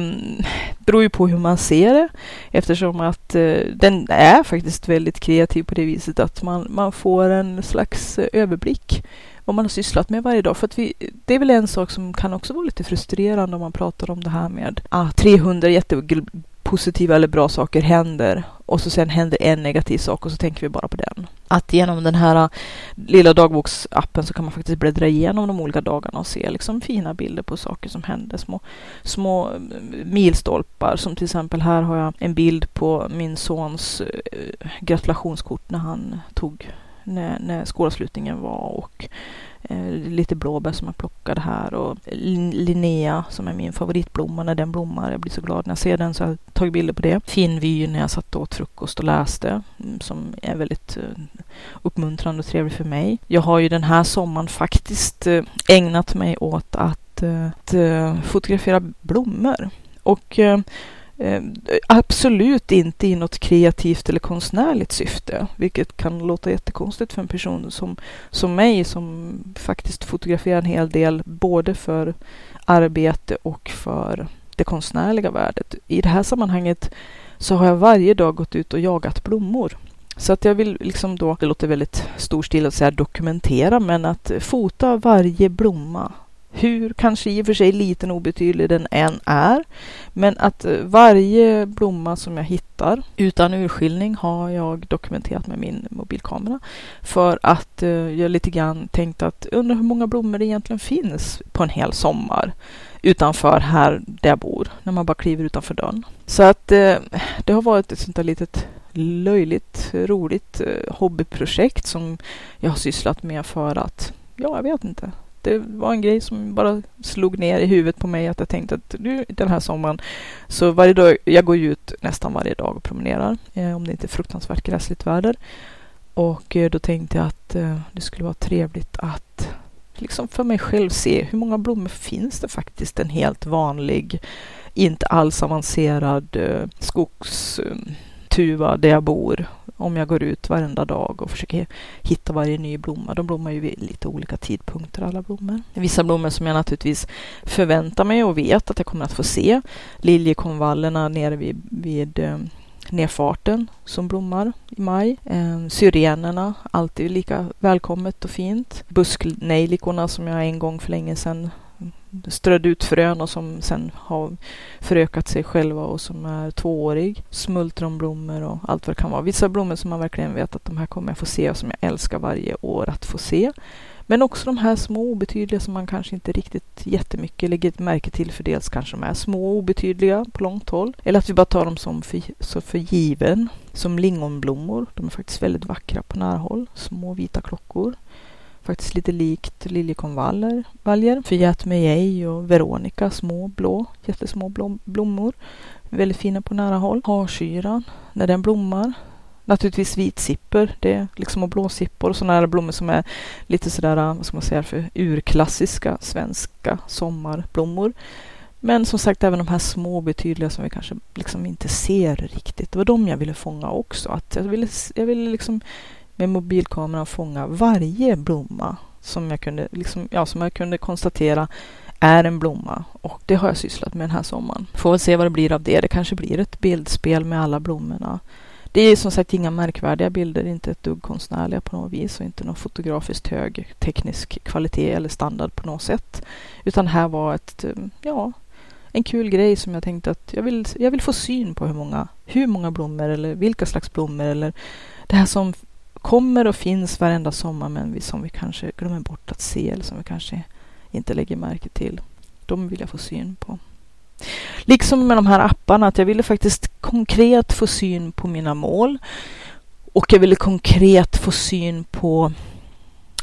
beror ju på hur man ser det eftersom att eh, den är faktiskt väldigt kreativ på det viset att man, man får en slags eh, överblick vad man har sysslat med varje dag. För att vi, det är väl en sak som kan också vara lite frustrerande om man pratar om det här med ah, 300 positiva eller bra saker händer och så sen händer en negativ sak och så tänker vi bara på den. Att genom den här äh, lilla dagboksappen så kan man faktiskt bläddra igenom de olika dagarna och se liksom fina bilder på saker som hände. Små, små äh, milstolpar som till exempel här har jag en bild på min sons äh, gratulationskort när han tog när, när skolavslutningen var och Eh, lite blåbär som jag plockade här och Linnea som är min favoritblomma när den blommar. Jag blir så glad när jag ser den så jag har tagit bilder på det. Fin vy när jag satt och åt frukost och läste mm, som är väldigt eh, uppmuntrande och trevlig för mig. Jag har ju den här sommaren faktiskt eh, ägnat mig åt att, att fotografera blommor. Och Eh, absolut inte i något kreativt eller konstnärligt syfte, vilket kan låta jättekonstigt för en person som, som mig som faktiskt fotograferar en hel del både för arbete och för det konstnärliga värdet. I det här sammanhanget så har jag varje dag gått ut och jagat blommor. Så att jag vill liksom då, det låter väldigt storstilat att säga dokumentera, men att fota varje blomma hur kanske i och för sig liten och obetydlig den än är. Men att eh, varje blomma som jag hittar utan urskiljning har jag dokumenterat med min mobilkamera. För att eh, jag lite grann tänkte att undra hur många blommor det egentligen finns på en hel sommar utanför här där jag bor, när man bara kliver utanför dörren. Så att eh, det har varit ett sånt där litet löjligt roligt hobbyprojekt som jag har sysslat med för att, ja, jag vet inte, det var en grej som bara slog ner i huvudet på mig att jag tänkte att nu den här sommaren så varje dag, jag går ju ut nästan varje dag och promenerar eh, om det inte är fruktansvärt gräsligt väder. Och eh, då tänkte jag att eh, det skulle vara trevligt att liksom för mig själv se hur många blommor finns det faktiskt en helt vanlig, inte alls avancerad eh, skogstuva eh, där jag bor om jag går ut varenda dag och försöker hitta varje ny blomma. De blommar ju vid lite olika tidpunkter alla blommor. Vissa blommor som jag naturligtvis förväntar mig och vet att jag kommer att få se. Liljekonvallerna nere vid, vid eh, nedfarten som blommar i maj. Eh, syrenerna, alltid lika välkommet och fint. Busknejlikorna som jag en gång för länge sedan strödde ut frön och som sen har förökat sig själva och som är tvåårig. Smultronblommor och allt vad det kan vara. Vissa blommor som man verkligen vet att de här kommer jag få se och som jag älskar varje år att få se. Men också de här små obetydliga som man kanske inte riktigt jättemycket lägger märke till för dels kanske de är små obetydliga på långt håll. Eller att vi bara tar dem som för, så för given. Som lingonblommor. De är faktiskt väldigt vackra på nära håll. Små vita klockor faktiskt lite likt liljekonvaljer. Förgät mig och Veronica, små blå, jättesmå blom, blommor. Väldigt fina på nära håll. Harsyran, när den blommar. Naturligtvis vitsipper, det är liksom och blåsippor och sådana här blommor som är lite sådär, vad ska man säga, för urklassiska svenska sommarblommor. Men som sagt även de här små betydliga som vi kanske liksom inte ser riktigt. Det var de jag ville fånga också. Att jag ville, jag ville liksom med mobilkameran fånga varje blomma som jag kunde, liksom, ja, som jag kunde konstatera är en blomma. Och det har jag sysslat med den här sommaren. Får väl se vad det blir av det. Det kanske blir ett bildspel med alla blommorna. Det är som sagt inga märkvärdiga bilder, inte ett dugg konstnärliga på något vis och inte någon fotografiskt hög teknisk kvalitet eller standard på något sätt. Utan här var ett, eh, ja, en kul grej som jag tänkte att jag vill, jag vill få syn på hur många, hur många blommor eller vilka slags blommor eller det här som kommer och finns varenda sommar men som vi kanske glömmer bort att se eller som vi kanske inte lägger märke till. De vill jag få syn på. Liksom med de här apparna, att jag ville faktiskt konkret få syn på mina mål. Och jag ville konkret få syn på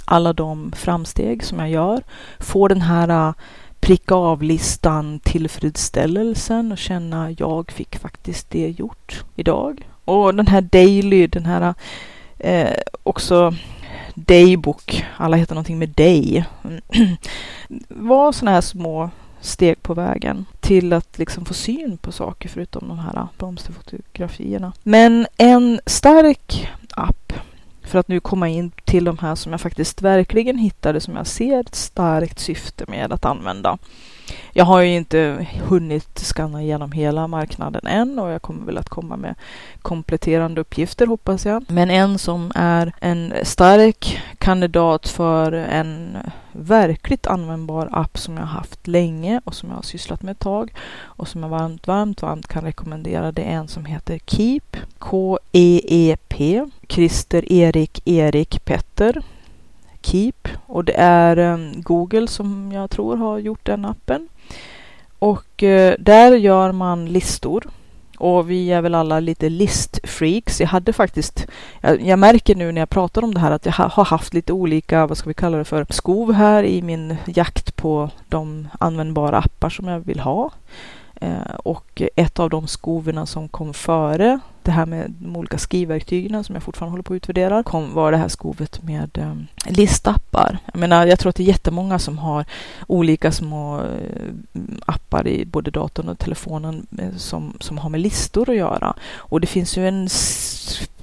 alla de framsteg som jag gör. Få den här äh, pricka av-listan tillfredsställelsen och känna jag fick faktiskt det gjort idag. Och den här daily, den här äh, Eh, också Daybook, alla heter någonting med Day. var sådana här små steg på vägen till att liksom få syn på saker förutom de här blomsterfotografierna. Men en stark app för att nu komma in till de här som jag faktiskt verkligen hittade som jag ser ett starkt syfte med att använda jag har ju inte hunnit skanna igenom hela marknaden än och jag kommer väl att komma med kompletterande uppgifter hoppas jag. Men en som är en stark kandidat för en verkligt användbar app som jag haft länge och som jag har sysslat med ett tag och som jag varmt, varmt, varmt kan rekommendera. Det är en som heter Keep, K-E-E-P, Christer Erik Erik Petter Keep och det är eh, Google som jag tror har gjort den appen. Och eh, där gör man listor Och vi är väl alla lite listfreaks. Jag hade faktiskt, jag, jag, märker nu när jag pratar om det här att jag ha, har haft lite olika, vad ska vi kalla det för, skov här i min jakt på de användbara appar som jag vill ha. Eh, och ett av de skoven som kom före det här med de olika skrivverktygen som jag fortfarande håller på att utvärdera kom, var det här skovet med eh, listappar. Jag menar, jag tror att det är jättemånga som har olika små eh, appar i både datorn och telefonen eh, som, som har med listor att göra. Och det finns ju en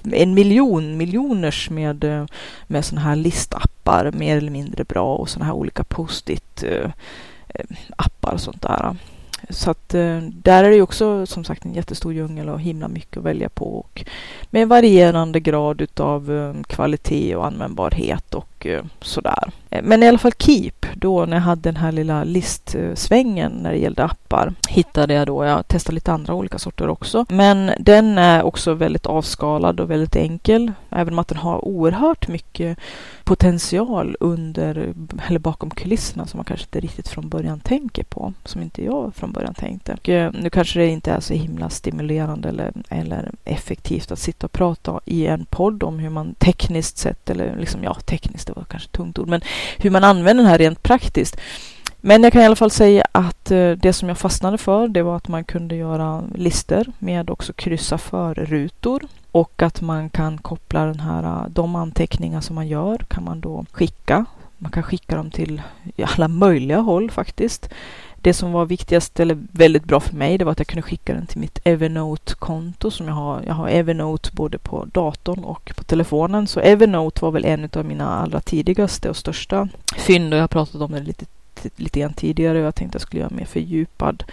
en miljon, miljoners med, eh, med sådana här listappar, mer eller mindre bra och sådana här olika post-it eh, eh, appar och sånt där. Så att eh, där är det ju också som sagt en jättestor djungel och himla mycket att välja på och med varierande grad utav eh, kvalitet och användbarhet och eh, sådär. Men i alla fall Keep, då när jag hade den här lilla listsvängen när det gällde appar, hittade jag då, jag testade lite andra olika sorter också, men den är också väldigt avskalad och väldigt enkel, även om att den har oerhört mycket potential under, eller bakom kulisserna som man kanske inte riktigt från början tänker på, som inte jag från början tänkte. Och eh, nu kanske det inte är så himla stimulerande eller, eller effektivt att sitta och prata i en podd om hur man tekniskt sett, eller liksom, ja, tekniskt, det var kanske ett tungt ord, men hur man använder den här rent praktiskt. Men jag kan i alla fall säga att eh, det som jag fastnade för, det var att man kunde göra lister med också kryssa för rutor och att man kan koppla den här, eh, de anteckningar som man gör kan man då skicka. Man kan skicka dem till alla möjliga håll faktiskt. Det som var viktigast eller väldigt bra för mig, det var att jag kunde skicka den till mitt Evernote-konto som jag har. Jag har Evernote både på datorn och på telefonen. Så Evernote var väl en av mina allra tidigaste och största fynd och jag har pratat om det lite, lite grann tidigare och jag tänkte att jag skulle göra en mer fördjupad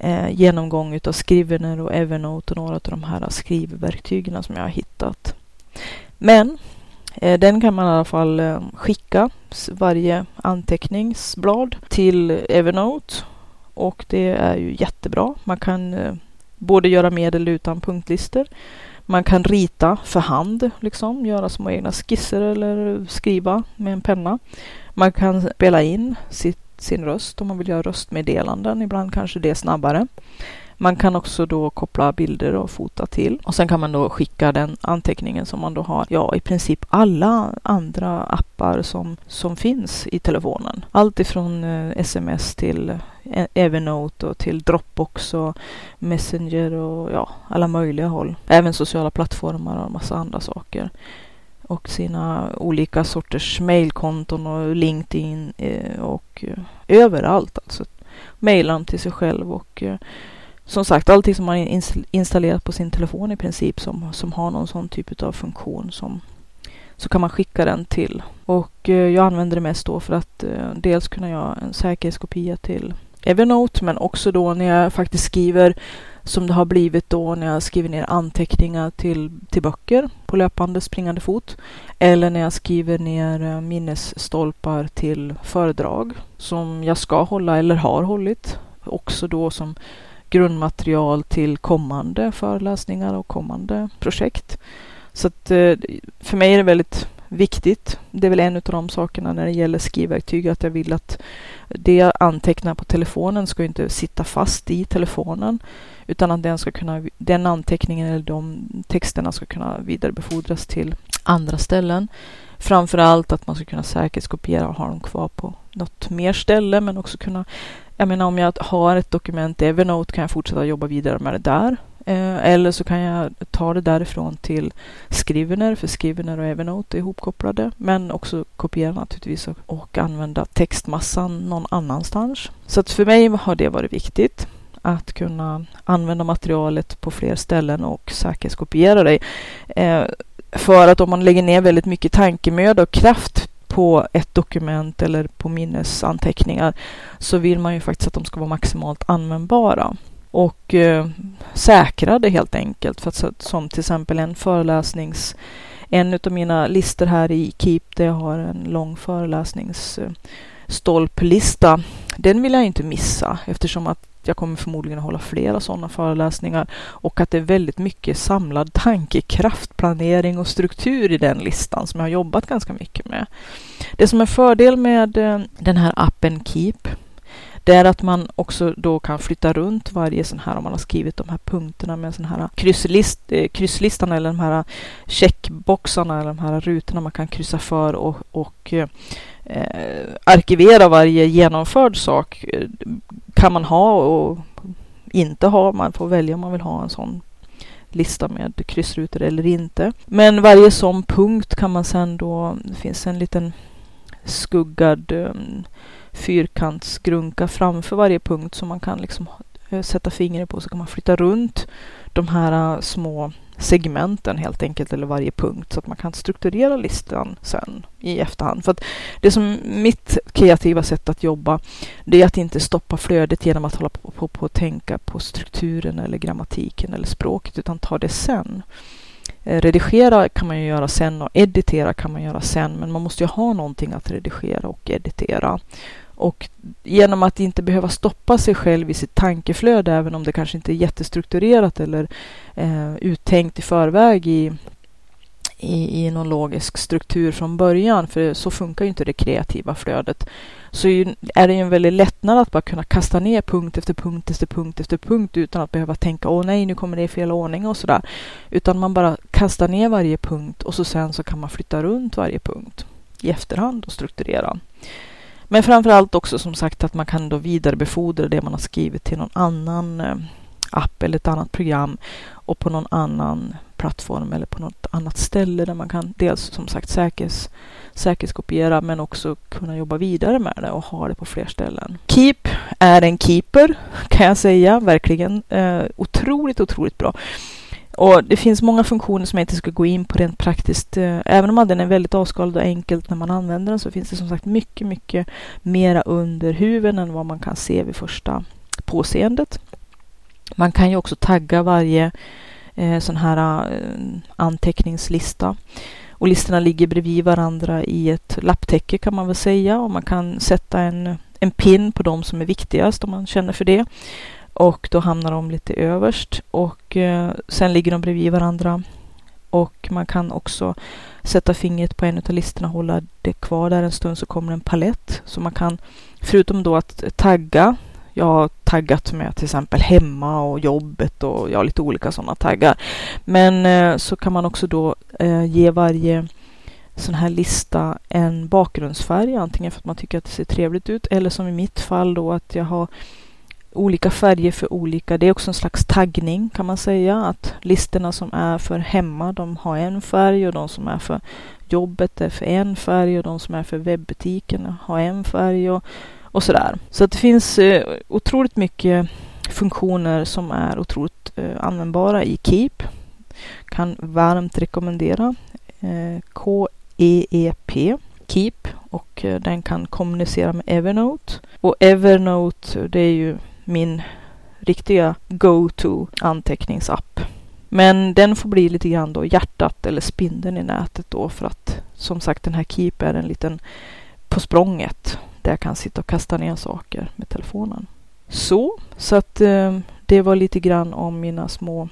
eh, genomgång utav Scrivener och Evernote och några av de här skrivverktygen som jag har hittat. Men Eh, den kan man i alla fall eh, skicka varje anteckningsblad till Evernote och det är ju jättebra. Man kan eh, både göra med eller utan punktlistor. Man kan rita för hand, liksom, göra små egna skisser eller skriva med en penna. Man kan spela in sitt sin röst om man vill göra röstmeddelanden. Ibland kanske det är snabbare. Man kan också då koppla bilder och fota till och sen kan man då skicka den anteckningen som man då har, ja i princip alla andra appar som, som finns i telefonen. Allt ifrån eh, sms till eh, Evernote och till Dropbox och Messenger och ja, alla möjliga håll. Även sociala plattformar och massa andra saker och sina olika sorters mailkonton och LinkedIn eh, och eh, överallt alltså. Mailar till sig själv och som sagt allting som man installerat på sin telefon i princip som, som har någon sån typ av funktion som så kan man skicka den till. Och eh, jag använder det mest då för att eh, dels kunna göra en säkerhetskopia till Evernote men också då när jag faktiskt skriver som det har blivit då när jag skriver ner anteckningar till, till böcker på löpande springande fot. Eller när jag skriver ner eh, minnesstolpar till föredrag som jag ska hålla eller har hållit. Också då som grundmaterial till kommande föreläsningar och kommande projekt. Så att eh, för mig är det väldigt viktigt. Det är väl en av de sakerna när det gäller skrivverktyg att jag vill att det jag antecknar på telefonen ska inte sitta fast i telefonen utan att den, ska kunna, den anteckningen eller de texterna ska kunna vidarebefordras till andra ställen. Framför allt att man ska kunna säkerhetskopiera och ha dem kvar på något mer ställe men också kunna jag menar om jag har ett dokument i Evernote kan jag fortsätta jobba vidare med det där. Eh, eller så kan jag ta det därifrån till Scrivener, för Scrivener och Evernote är ihopkopplade. Men också kopiera naturligtvis och, och använda textmassan någon annanstans. Så att för mig har det varit viktigt att kunna använda materialet på fler ställen och säkerhetskopiera det. Eh, för att om man lägger ner väldigt mycket tankemöda och kraft på ett dokument eller på minnesanteckningar så vill man ju faktiskt att de ska vara maximalt användbara och eh, säkrade helt enkelt. För att, som till exempel en föreläsnings en av mina listor här i Keep där jag har en lång föreläsningsstolplista. Eh, Den vill jag inte missa eftersom att jag kommer förmodligen att hålla flera sådana föreläsningar och att det är väldigt mycket samlad tankekraft, planering och struktur i den listan som jag har jobbat ganska mycket med. Det som är fördel med eh, den här appen Keep det är att man också då kan flytta runt varje sån här, om man har skrivit de här punkterna med sån här krysslist, eh, krysslistan eller de här checkboxarna eller de här rutorna man kan kryssa för och, och eh, eh, arkivera varje genomförd sak eh, kan man ha och inte ha. Man får välja om man vill ha en sån lista med kryssrutor eller inte. Men varje sån punkt kan man sen då, det finns en liten skuggad um, fyrkantsgrunka framför varje punkt som man kan liksom eh, sätta fingret på så kan man flytta runt de här äh, små segmenten helt enkelt, eller varje punkt, så att man kan strukturera listan sen i efterhand. För att det som mitt kreativa sätt att jobba, det är att inte stoppa flödet genom att hålla på, på, på att tänka på strukturen eller grammatiken eller språket, utan ta det sen. Eh, redigera kan man ju göra sen och editera kan man göra sen, men man måste ju ha någonting att redigera och editera. Och genom att inte behöva stoppa sig själv i sitt tankeflöde, även om det kanske inte är jättestrukturerat eller eh, uttänkt i förväg i, i, i någon logisk struktur från början, för så funkar ju inte det kreativa flödet, så är det ju en väldigt lättnad att bara kunna kasta ner punkt efter punkt efter punkt efter punkt utan att behöva tänka åh nej, nu kommer det i fel ordning och sådär. Utan man bara kastar ner varje punkt och så sen så kan man flytta runt varje punkt i efterhand och strukturera. Men framför allt också som sagt att man kan då vidarebefordra det man har skrivit till någon annan eh, app eller ett annat program och på någon annan plattform eller på något annat ställe där man kan dels som sagt säkerhets, säkerhetskopiera men också kunna jobba vidare med det och ha det på fler ställen. Keep är en keeper kan jag säga, verkligen. Eh, otroligt, otroligt bra. Och det finns många funktioner som jag inte ska gå in på rent praktiskt. Eh, även om den är väldigt avskalad och enkelt när man använder den så finns det som sagt mycket, mycket mera under huven än vad man kan se vid första påseendet. Man kan ju också tagga varje eh, sån här eh, anteckningslista. Och listorna ligger bredvid varandra i ett lapptäcke kan man väl säga. Och man kan sätta en, en pin på de som är viktigast om man känner för det. Och då hamnar de lite överst och eh, sen ligger de bredvid varandra. Och man kan också sätta fingret på en av listorna, och hålla det kvar där en stund så kommer en palett. Så man kan, förutom då att tagga, jag har taggat med till exempel hemma och jobbet och ja, lite olika sådana taggar. Men eh, så kan man också då eh, ge varje sån här lista en bakgrundsfärg, antingen för att man tycker att det ser trevligt ut eller som i mitt fall då att jag har olika färger för olika. Det är också en slags taggning kan man säga. Att listorna som är för hemma, de har en färg och de som är för jobbet är för en färg och de som är för webbutiken har en färg och, och sådär. Så att det finns eh, otroligt mycket funktioner som är otroligt eh, användbara i Keep. Kan varmt rekommendera eh, KEEP Keep och eh, den kan kommunicera med Evernote. Och Evernote det är ju min riktiga go-to anteckningsapp. Men den får bli lite grann då hjärtat eller spindeln i nätet då för att som sagt den här Keep är en liten på språnget där jag kan sitta och kasta ner saker med telefonen. Så, så att eh, det var lite grann om mina små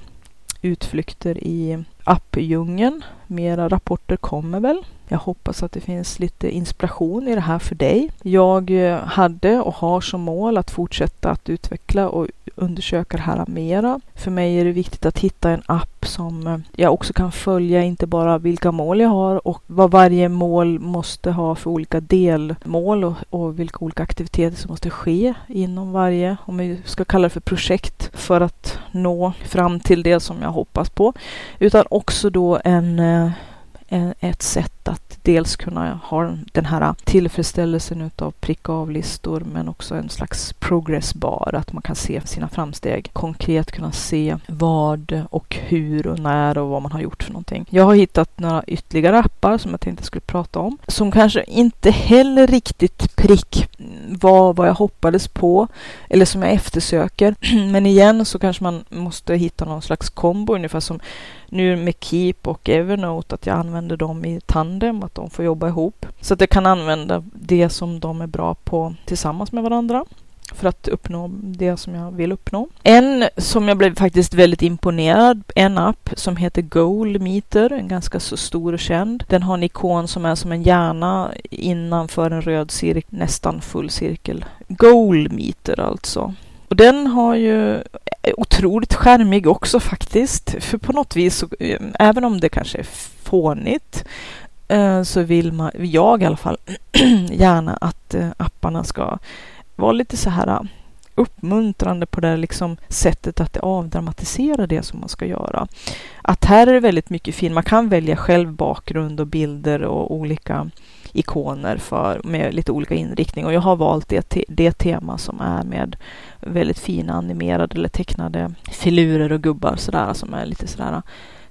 utflykter i appdjungeln. Mera rapporter kommer väl. Jag hoppas att det finns lite inspiration i det här för dig. Jag eh, hade och har som mål att fortsätta att utveckla och undersöka det här mera. För mig är det viktigt att hitta en app som eh, jag också kan följa, inte bara vilka mål jag har och vad varje mål måste ha för olika delmål och, och vilka olika aktiviteter som måste ske inom varje, om vi ska kalla det för projekt, för att nå fram till det som jag hoppas på. Utan också då en eh, en, ett sätt att dels kunna ha den här tillfredsställelsen utav pricka av-listor men också en slags progressbar, att man kan se sina framsteg. Konkret kunna se vad och hur och när och vad man har gjort för någonting. Jag har hittat några ytterligare appar som jag tänkte skulle prata om, som kanske inte heller riktigt prick var vad jag hoppades på eller som jag eftersöker. Men igen så kanske man måste hitta någon slags kombo ungefär som nu med Keep och Evernote att jag använder dem i tandem, att de får jobba ihop. Så att jag kan använda det som de är bra på tillsammans med varandra. för att uppnå det som jag vill uppnå. En som jag blev faktiskt väldigt imponerad, en app som heter Goal Meter, en ganska så stor och känd. Den har en ikon som är som en hjärna innanför en röd cirkel, nästan full cirkel. Goal Meter alltså. Och den har ju eh, otroligt skärmig också faktiskt. För på något vis, eh, även om det kanske är fånigt, eh, så vill man, jag i alla fall, gärna att apparna ska vara lite så här uppmuntrande på det liksom sättet att det avdramatiserar det som man ska göra. Att här är det väldigt mycket film, Man kan välja själv bakgrund och bilder och olika ikoner för, med lite olika inriktning. Och jag har valt det, te det tema som är med väldigt fina animerade eller tecknade filurer och gubbar sådär som är lite sådär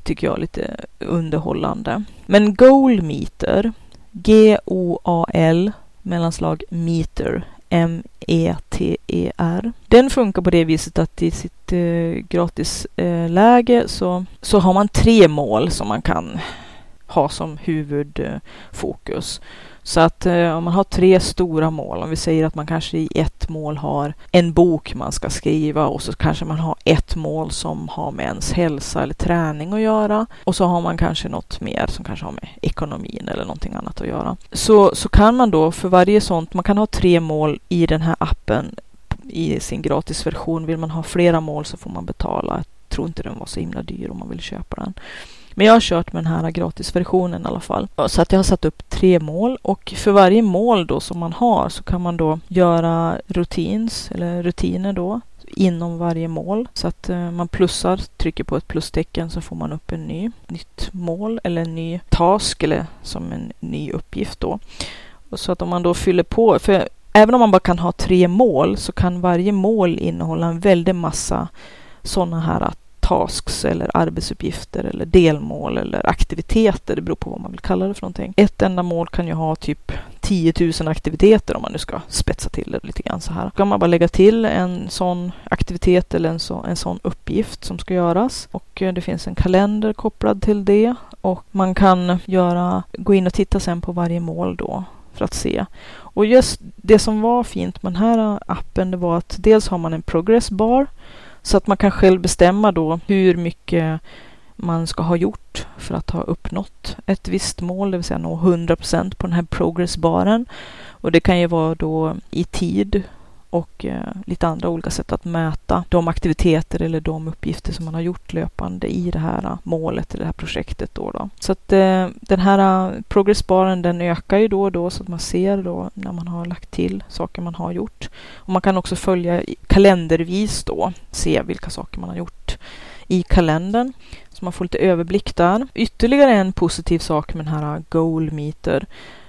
tycker jag lite underhållande. Men Goal Meter, G-O-A-L mellanslag meter, M-E-T-E-R. Den funkar på det viset att i sitt eh, gratisläge eh, så, så har man tre mål som man kan ha som huvudfokus. Så att eh, om man har tre stora mål, om vi säger att man kanske i ett mål har en bok man ska skriva och så kanske man har ett mål som har med ens hälsa eller träning att göra och så har man kanske något mer som kanske har med ekonomin eller någonting annat att göra. Så, så kan man då för varje sånt, man kan ha tre mål i den här appen i sin gratisversion. Vill man ha flera mål så får man betala. Jag tror inte den var så himla dyr om man vill köpa den. Men jag har kört med den här gratisversionen i alla fall. Så att jag har satt upp tre mål och för varje mål då som man har så kan man då göra rutins eller rutiner då inom varje mål. Så att eh, man plussar, trycker på ett plustecken så får man upp en ny, nytt mål eller en ny task eller som en ny uppgift då. Och så att om man då fyller på, för även om man bara kan ha tre mål så kan varje mål innehålla en väldig massa sådana här tasks eller arbetsuppgifter eller delmål eller aktiviteter. Det beror på vad man vill kalla det för någonting. Ett enda mål kan ju ha typ 10 000 aktiviteter om man nu ska spetsa till det lite grann så här. Då kan man bara lägga till en sån aktivitet eller en, så, en sån uppgift som ska göras och eh, det finns en kalender kopplad till det och man kan göra, gå in och titta sen på varje mål då för att se. Och just det som var fint med den här appen det var att dels har man en progress bar så att man kan själv bestämma då hur mycket man ska ha gjort för att ha uppnått ett visst mål, det vill säga nå 100% på den här progressbaren. Och det kan ju vara då i tid och eh, lite andra olika sätt att mäta de aktiviteter eller de uppgifter som man har gjort löpande i det här eh, målet eller det här projektet. Då, då. Så att eh, den här progressbaren den ökar ju då och då så att man ser då när man har lagt till saker man har gjort. Och man kan också följa kalendervis då, se vilka saker man har gjort i kalendern. Så man får lite överblick där. Ytterligare en positiv sak med den här Goal Meter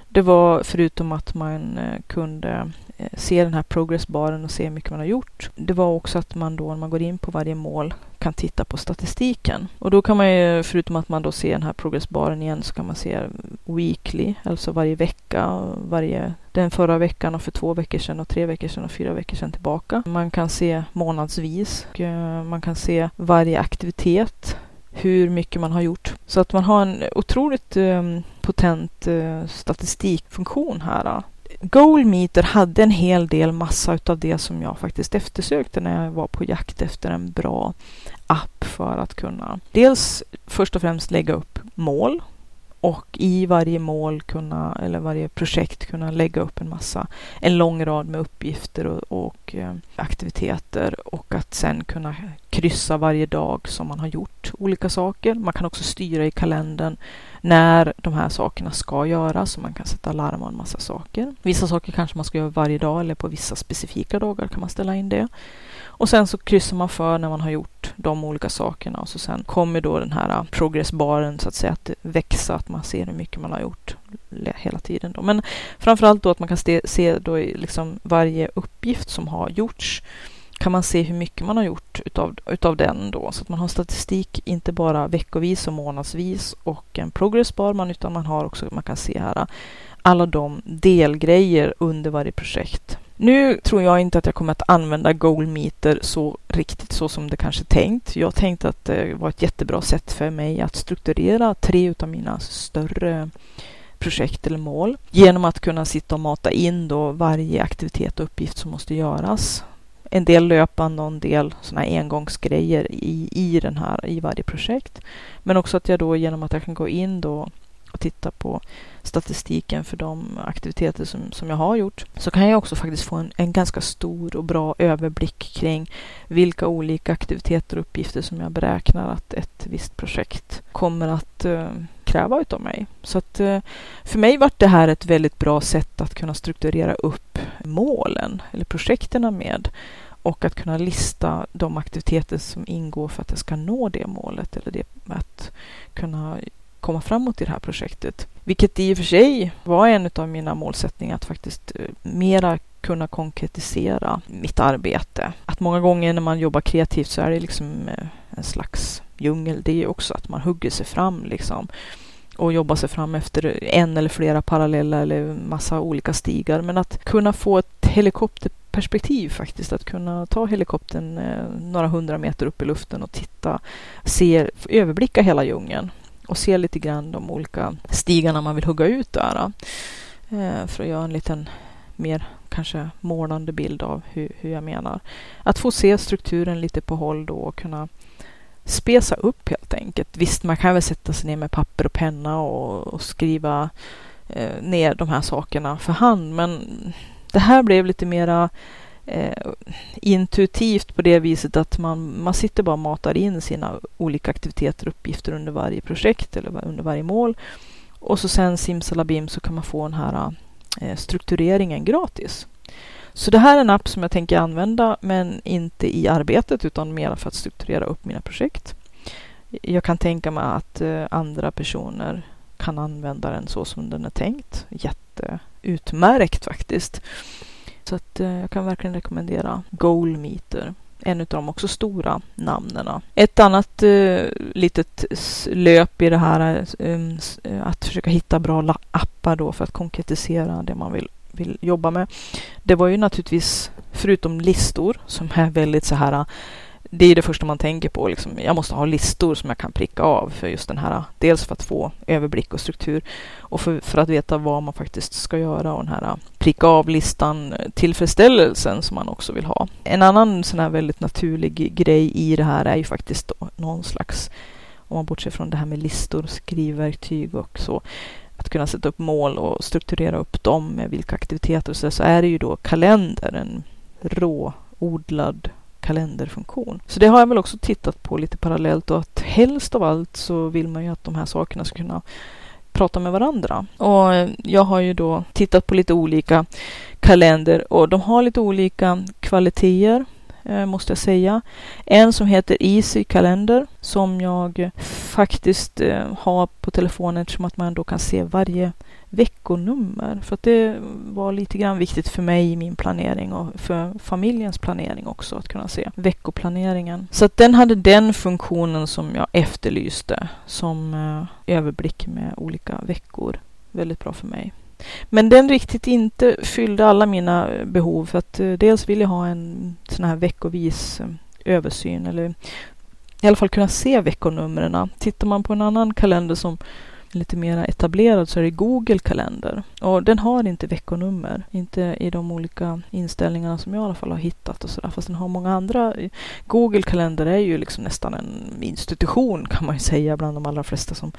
det var förutom att man kunde Eh, se den här progressbaren och se hur mycket man har gjort. Det var också att man då när man går in på varje mål kan titta på statistiken. Och då kan man ju, förutom att man då ser den här progressbaren igen, så kan man se weekly, alltså varje vecka, varje, den förra veckan och för två veckor sedan och tre veckor sedan och fyra veckor sedan tillbaka. Man kan se månadsvis och eh, man kan se varje aktivitet hur mycket man har gjort. Så att man har en otroligt eh, potent eh, statistikfunktion här. Goalmeter hade en hel del massa utav det som jag faktiskt eftersökte när jag var på jakt efter en bra app för att kunna dels först och främst lägga upp mål och i varje mål kunna, eller varje projekt kunna lägga upp en massa, en lång rad med uppgifter och, och eh, aktiviteter och att sen kunna kryssa varje dag som man har gjort olika saker. Man kan också styra i kalendern när de här sakerna ska göras så man kan sätta larm och en massa saker. Vissa saker kanske man ska göra varje dag eller på vissa specifika dagar kan man ställa in det. Och sen så kryssar man för när man har gjort de olika sakerna och så sen kommer då den här äh, progressbaren så att säga att växa, att man ser hur mycket man har gjort hela tiden. Då. Men framförallt då att man kan se då liksom varje uppgift som har gjorts kan man se hur mycket man har gjort utav, utav den då. Så att man har statistik inte bara veckovis och månadsvis och en progressbar man utan man har också, man kan se här äh, alla de delgrejer under varje projekt. Nu tror jag inte att jag kommer att använda Goalmeter så riktigt så som det kanske tänkt. Jag tänkte att det var ett jättebra sätt för mig att strukturera tre utav mina större projekt eller mål genom att kunna sitta och mata in då varje aktivitet och uppgift som måste göras. En del löpande och en del sådana här engångsgrejer i, i, den här, i varje projekt. Men också att jag då genom att jag kan gå in då och titta på statistiken för de aktiviteter som, som jag har gjort så kan jag också faktiskt få en, en ganska stor och bra överblick kring vilka olika aktiviteter och uppgifter som jag beräknar att ett visst projekt kommer att eh, kräva utav mig. Så att eh, för mig var det här ett väldigt bra sätt att kunna strukturera upp målen eller projekten med och att kunna lista de aktiviteter som ingår för att jag ska nå det målet eller det, att kunna komma framåt i det här projektet. Vilket i och för sig var en av mina målsättningar att faktiskt eh, mera kunna konkretisera mitt arbete. Att många gånger när man jobbar kreativt så är det liksom eh, en slags djungel. Det är också att man hugger sig fram liksom och jobbar sig fram efter en eller flera parallella eller massa olika stigar. Men att kunna få ett helikopterperspektiv faktiskt. Att kunna ta helikoptern eh, några hundra meter upp i luften och titta, se, överblicka hela djungeln och se lite grann de olika stigarna man vill hugga ut där. Eh, för att göra en liten mer kanske målande bild av hur, hur jag menar. Att få se strukturen lite på håll då och kunna spesa upp helt enkelt. Visst, man kan väl sätta sig ner med papper och penna och, och skriva eh, ner de här sakerna för hand, men det här blev lite mera eh, intuitivt på det viset att man, man sitter bara och matar in sina olika aktiviteter och uppgifter under varje projekt eller under varje mål. Och så sen simsalabim så kan man få den här eh, struktureringen gratis. Så det här är en app som jag tänker använda men inte i arbetet utan mer för att strukturera upp mina projekt. Jag kan tänka mig att eh, andra personer kan använda den så som den är tänkt. Jätteutmärkt faktiskt. Så att eh, jag kan verkligen rekommendera Goalmeter. En av de också stora namnen. Ett annat eh, litet löp i det här eh, är um, eh, att försöka hitta bra appar då för att konkretisera det man vill, vill jobba med. Det var ju naturligtvis, förutom listor som är väldigt så här det är det första man tänker på. Liksom, jag måste ha listor som jag kan pricka av för just den här. Dels för att få överblick och struktur och för, för att veta vad man faktiskt ska göra och den här pricka av-listan eh, tillfredsställelsen som man också vill ha. En annan sån här väldigt naturlig grej i det här är ju faktiskt då någon slags, om man bortser från det här med listor, skrivverktyg och så, att kunna sätta upp mål och strukturera upp dem med vilka aktiviteter och så, så är det ju då kalender, en råodlad kalenderfunktion. Så det har jag väl också tittat på lite parallellt och att helst av allt så vill man ju att de här sakerna ska kunna prata med varandra. Och jag har ju då tittat på lite olika kalender och de har lite olika kvaliteter eh, måste jag säga. En som heter Easy Kalender som jag faktiskt eh, har på telefonen eftersom att man då kan se varje veckonummer. För att det var lite grann viktigt för mig i min planering och för familjens planering också att kunna se veckoplaneringen. Så att den hade den funktionen som jag efterlyste som eh, överblick med olika veckor. Väldigt bra för mig. Men den riktigt inte fyllde alla mina eh, behov för att eh, dels vill jag ha en sån här veckovis eh, översyn eller i alla fall kunna se veckonumren. Tittar man på en annan kalender som lite mer etablerad så är det Google kalender. Och den har inte veckonummer. Inte i de olika inställningarna som jag i alla fall har hittat och sådär. Fast den har många andra. Google kalender är ju liksom nästan en institution kan man ju säga bland de allra flesta som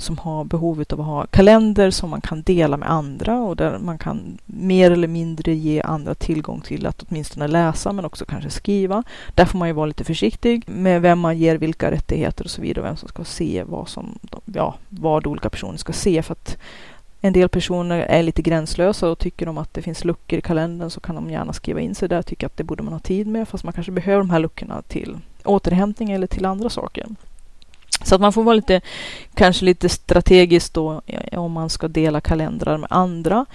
som har behov av att ha kalender som man kan dela med andra och där man kan mer eller mindre ge andra tillgång till att åtminstone läsa men också kanske skriva. Där får man ju vara lite försiktig med vem man ger vilka rättigheter och så vidare, och vem som ska se vad som, ja, vad olika personer ska se för att en del personer är lite gränslösa och tycker de att det finns luckor i kalendern så kan de gärna skriva in sig där och tycker att det borde man ha tid med fast man kanske behöver de här luckorna till återhämtning eller till andra saker. Så att man får vara lite, kanske lite strategisk då om man ska dela kalendrar med andra.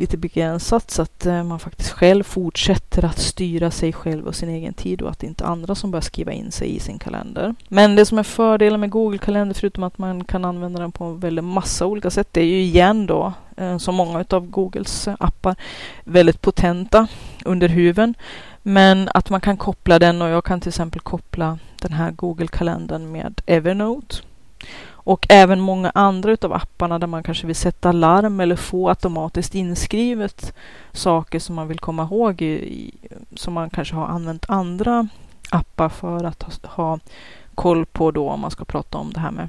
Lite begränsat så att eh, man faktiskt själv fortsätter att styra sig själv och sin egen tid och att det inte är andra som börjar skriva in sig i sin kalender. Men det som är fördelen med Google kalender förutom att man kan använda den på en väldigt massa olika sätt det är ju igen då eh, som många av Googles appar väldigt potenta under huven. Men att man kan koppla den och jag kan till exempel koppla den här Google-kalendern med Evernote. Och även många andra utav apparna där man kanske vill sätta larm eller få automatiskt inskrivet saker som man vill komma ihåg i, som man kanske har använt andra appar för att ha, ha koll på då om man ska prata om det här med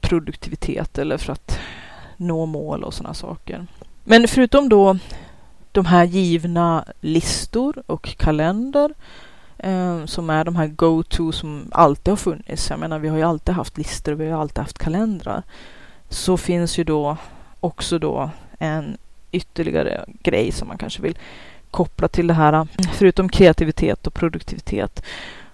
produktivitet eller för att nå mål och sådana saker. Men förutom då de här givna listor och kalender eh, som är de här go-to som alltid har funnits. Jag menar, vi har ju alltid haft listor och vi har alltid haft kalendrar. Så finns ju då också då en ytterligare grej som man kanske vill koppla till det här. Förutom kreativitet och produktivitet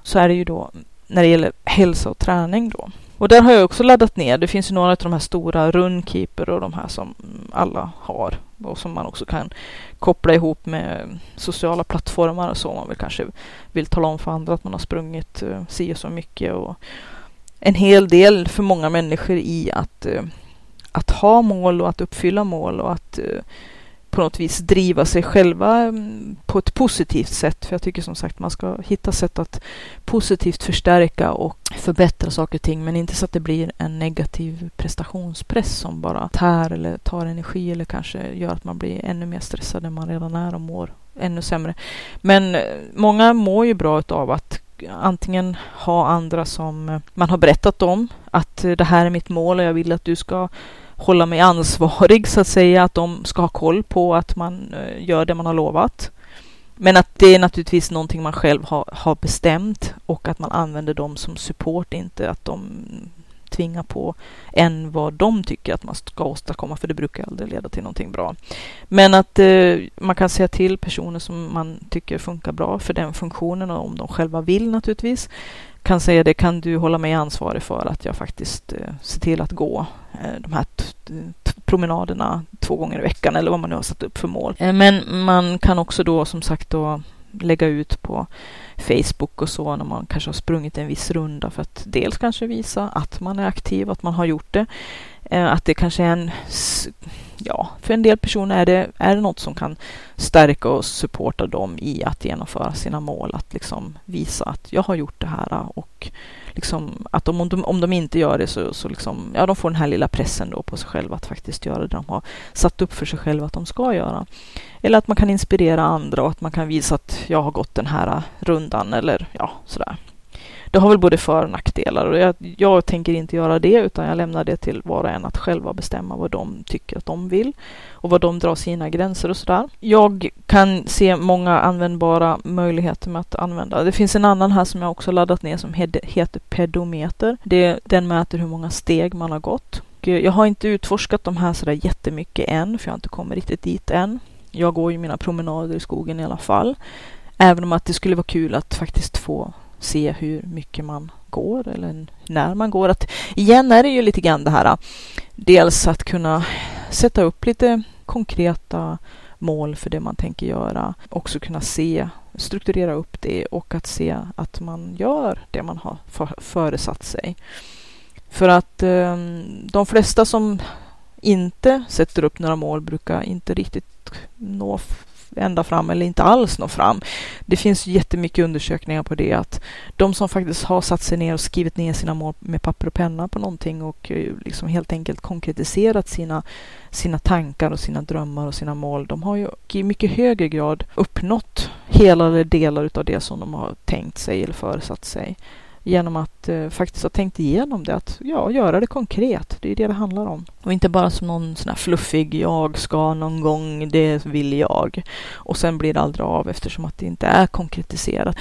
så är det ju då när det gäller hälsa och träning då. Och där har jag också laddat ner. Det finns ju några av de här stora Runkeeper och de här som alla har och som man också kan koppla ihop med sociala plattformar och så. Om man vill kanske vill tala om för andra att man har sprungit uh, si och så mycket och en hel del för många människor i att, uh, att ha mål och att uppfylla mål och att uh, på något vis driva sig själva mm, på ett positivt sätt. För jag tycker som sagt man ska hitta sätt att positivt förstärka och förbättra saker och ting. Men inte så att det blir en negativ prestationspress som bara tär eller tar energi eller kanske gör att man blir ännu mer stressad än man redan är och mår ännu sämre. Men eh, många mår ju bra av att antingen ha andra som eh, man har berättat om att eh, det här är mitt mål och jag vill att du ska hålla mig ansvarig så att säga, att de ska ha koll på att man eh, gör det man har lovat. Men att det är naturligtvis någonting man själv har, har bestämt och att man använder dem som support, inte att de tvingar på en vad de tycker att man ska åstadkomma, för det brukar aldrig leda till någonting bra. Men att eh, man kan säga till personer som man tycker funkar bra för den funktionen och om de själva vill naturligtvis kan säga det, kan du hålla mig ansvarig för att jag faktiskt eh, ser till att gå eh, de här promenaderna två gånger i veckan eller vad man nu har satt upp för mål. Eh, men man kan också då som sagt då lägga ut på Facebook och så när man kanske har sprungit en viss runda för att dels kanske visa att man är aktiv, att man har gjort det. Eh, att det kanske är en ja, för en del personer är det, är det något som kan stärka och supporta dem i att genomföra sina mål. Att liksom visa att jag har gjort det här eh, och liksom att om, de, om de inte gör det så, så liksom, ja, de får den här lilla pressen då på sig själva att faktiskt göra det de har satt upp för sig själva att de ska göra. Eller att man kan inspirera andra och att man kan visa att jag har gått den här eh, rundan eller ja, sådär det har väl både för och nackdelar och jag, jag, tänker inte göra det utan jag lämnar det till var och en att själva bestämma vad de tycker att de vill och vad de drar sina gränser och sådär. Jag kan se många användbara möjligheter med att använda. Det finns en annan här som jag också laddat ner som heter pedometer. Det, den mäter hur många steg man har gått. Jag har inte utforskat de här sådär jättemycket än för jag har inte kommit riktigt dit än. Jag går ju mina promenader i skogen i alla fall. Även om att det skulle vara kul att faktiskt få se hur mycket man går eller när man går. Att, igen är det ju lite grann det här dels att kunna sätta upp lite konkreta mål för det man tänker göra. Också kunna se, strukturera upp det och att se att man gör det man har föresatt sig. För att eh, de flesta som inte sätter upp några mål brukar inte riktigt nå ända fram eller inte alls nå fram. Det finns jättemycket undersökningar på det att de som faktiskt har satt sig ner och skrivit ner sina mål med papper och penna på någonting och eh, liksom helt enkelt konkretiserat sina, sina tankar och sina drömmar och sina mål, de har ju i mycket högre grad uppnått hela eller delar av det som de har tänkt sig eller föresatt sig genom att eh, faktiskt ha tänkt igenom det. Att ja, göra det konkret. Det är det det handlar om. Och inte bara som någon sån här fluffig jag ska någon gång, det vill jag. Och sen blir det aldrig av eftersom att det inte är konkretiserat.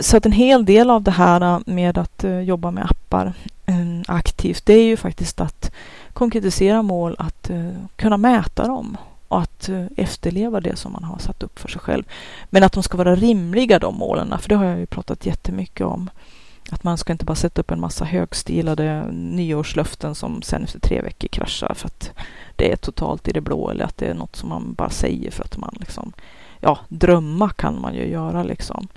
Så att en hel del av det här eh, med att eh, jobba med appar eh, aktivt, det är ju faktiskt att konkretisera mål, att eh, kunna mäta dem och att eh, efterleva det som man har satt upp för sig själv. Men att de ska vara rimliga de målen, för det har jag ju pratat jättemycket om. Att man ska inte bara sätta upp en massa högstilade nyårslöften som sen efter tre veckor kraschar för att det är totalt i det blå eller att det är något som man bara säger för att man liksom, ja, drömma kan man ju göra liksom.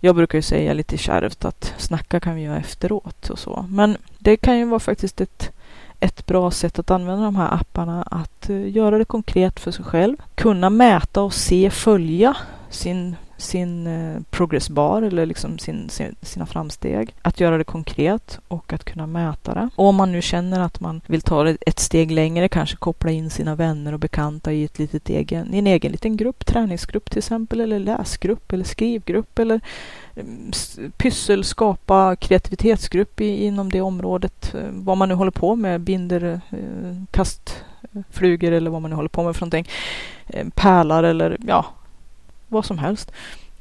Jag brukar ju säga lite kärvt att snacka kan vi göra efteråt och så. Men det kan ju vara faktiskt ett, ett bra sätt att använda de här apparna att eh, göra det konkret för sig själv. Kunna mäta och se, följa sin sin eh, progressbar eller liksom sin, sin, sina framsteg. Att göra det konkret och att kunna mäta det. Och om man nu känner att man vill ta det ett steg längre, kanske koppla in sina vänner och bekanta i ett litet egen, i en egen liten grupp, träningsgrupp till exempel, eller läsgrupp eller skrivgrupp eller mm, pyssel, skapa kreativitetsgrupp i, inom det området. Eh, vad man nu håller på med, binder eh, kastflugor eller vad man nu håller på med för någonting. Pärlar eller ja, vad som helst.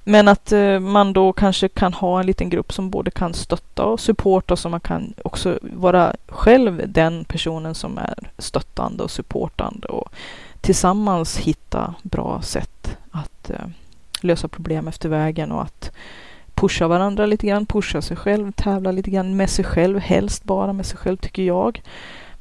Men att eh, man då kanske kan ha en liten grupp som både kan stötta och supporta så man kan också vara själv den personen som är stöttande och supportande och tillsammans hitta bra sätt att eh, lösa problem efter vägen och att pusha varandra lite grann, pusha sig själv, tävla lite grann med sig själv, helst bara med sig själv tycker jag.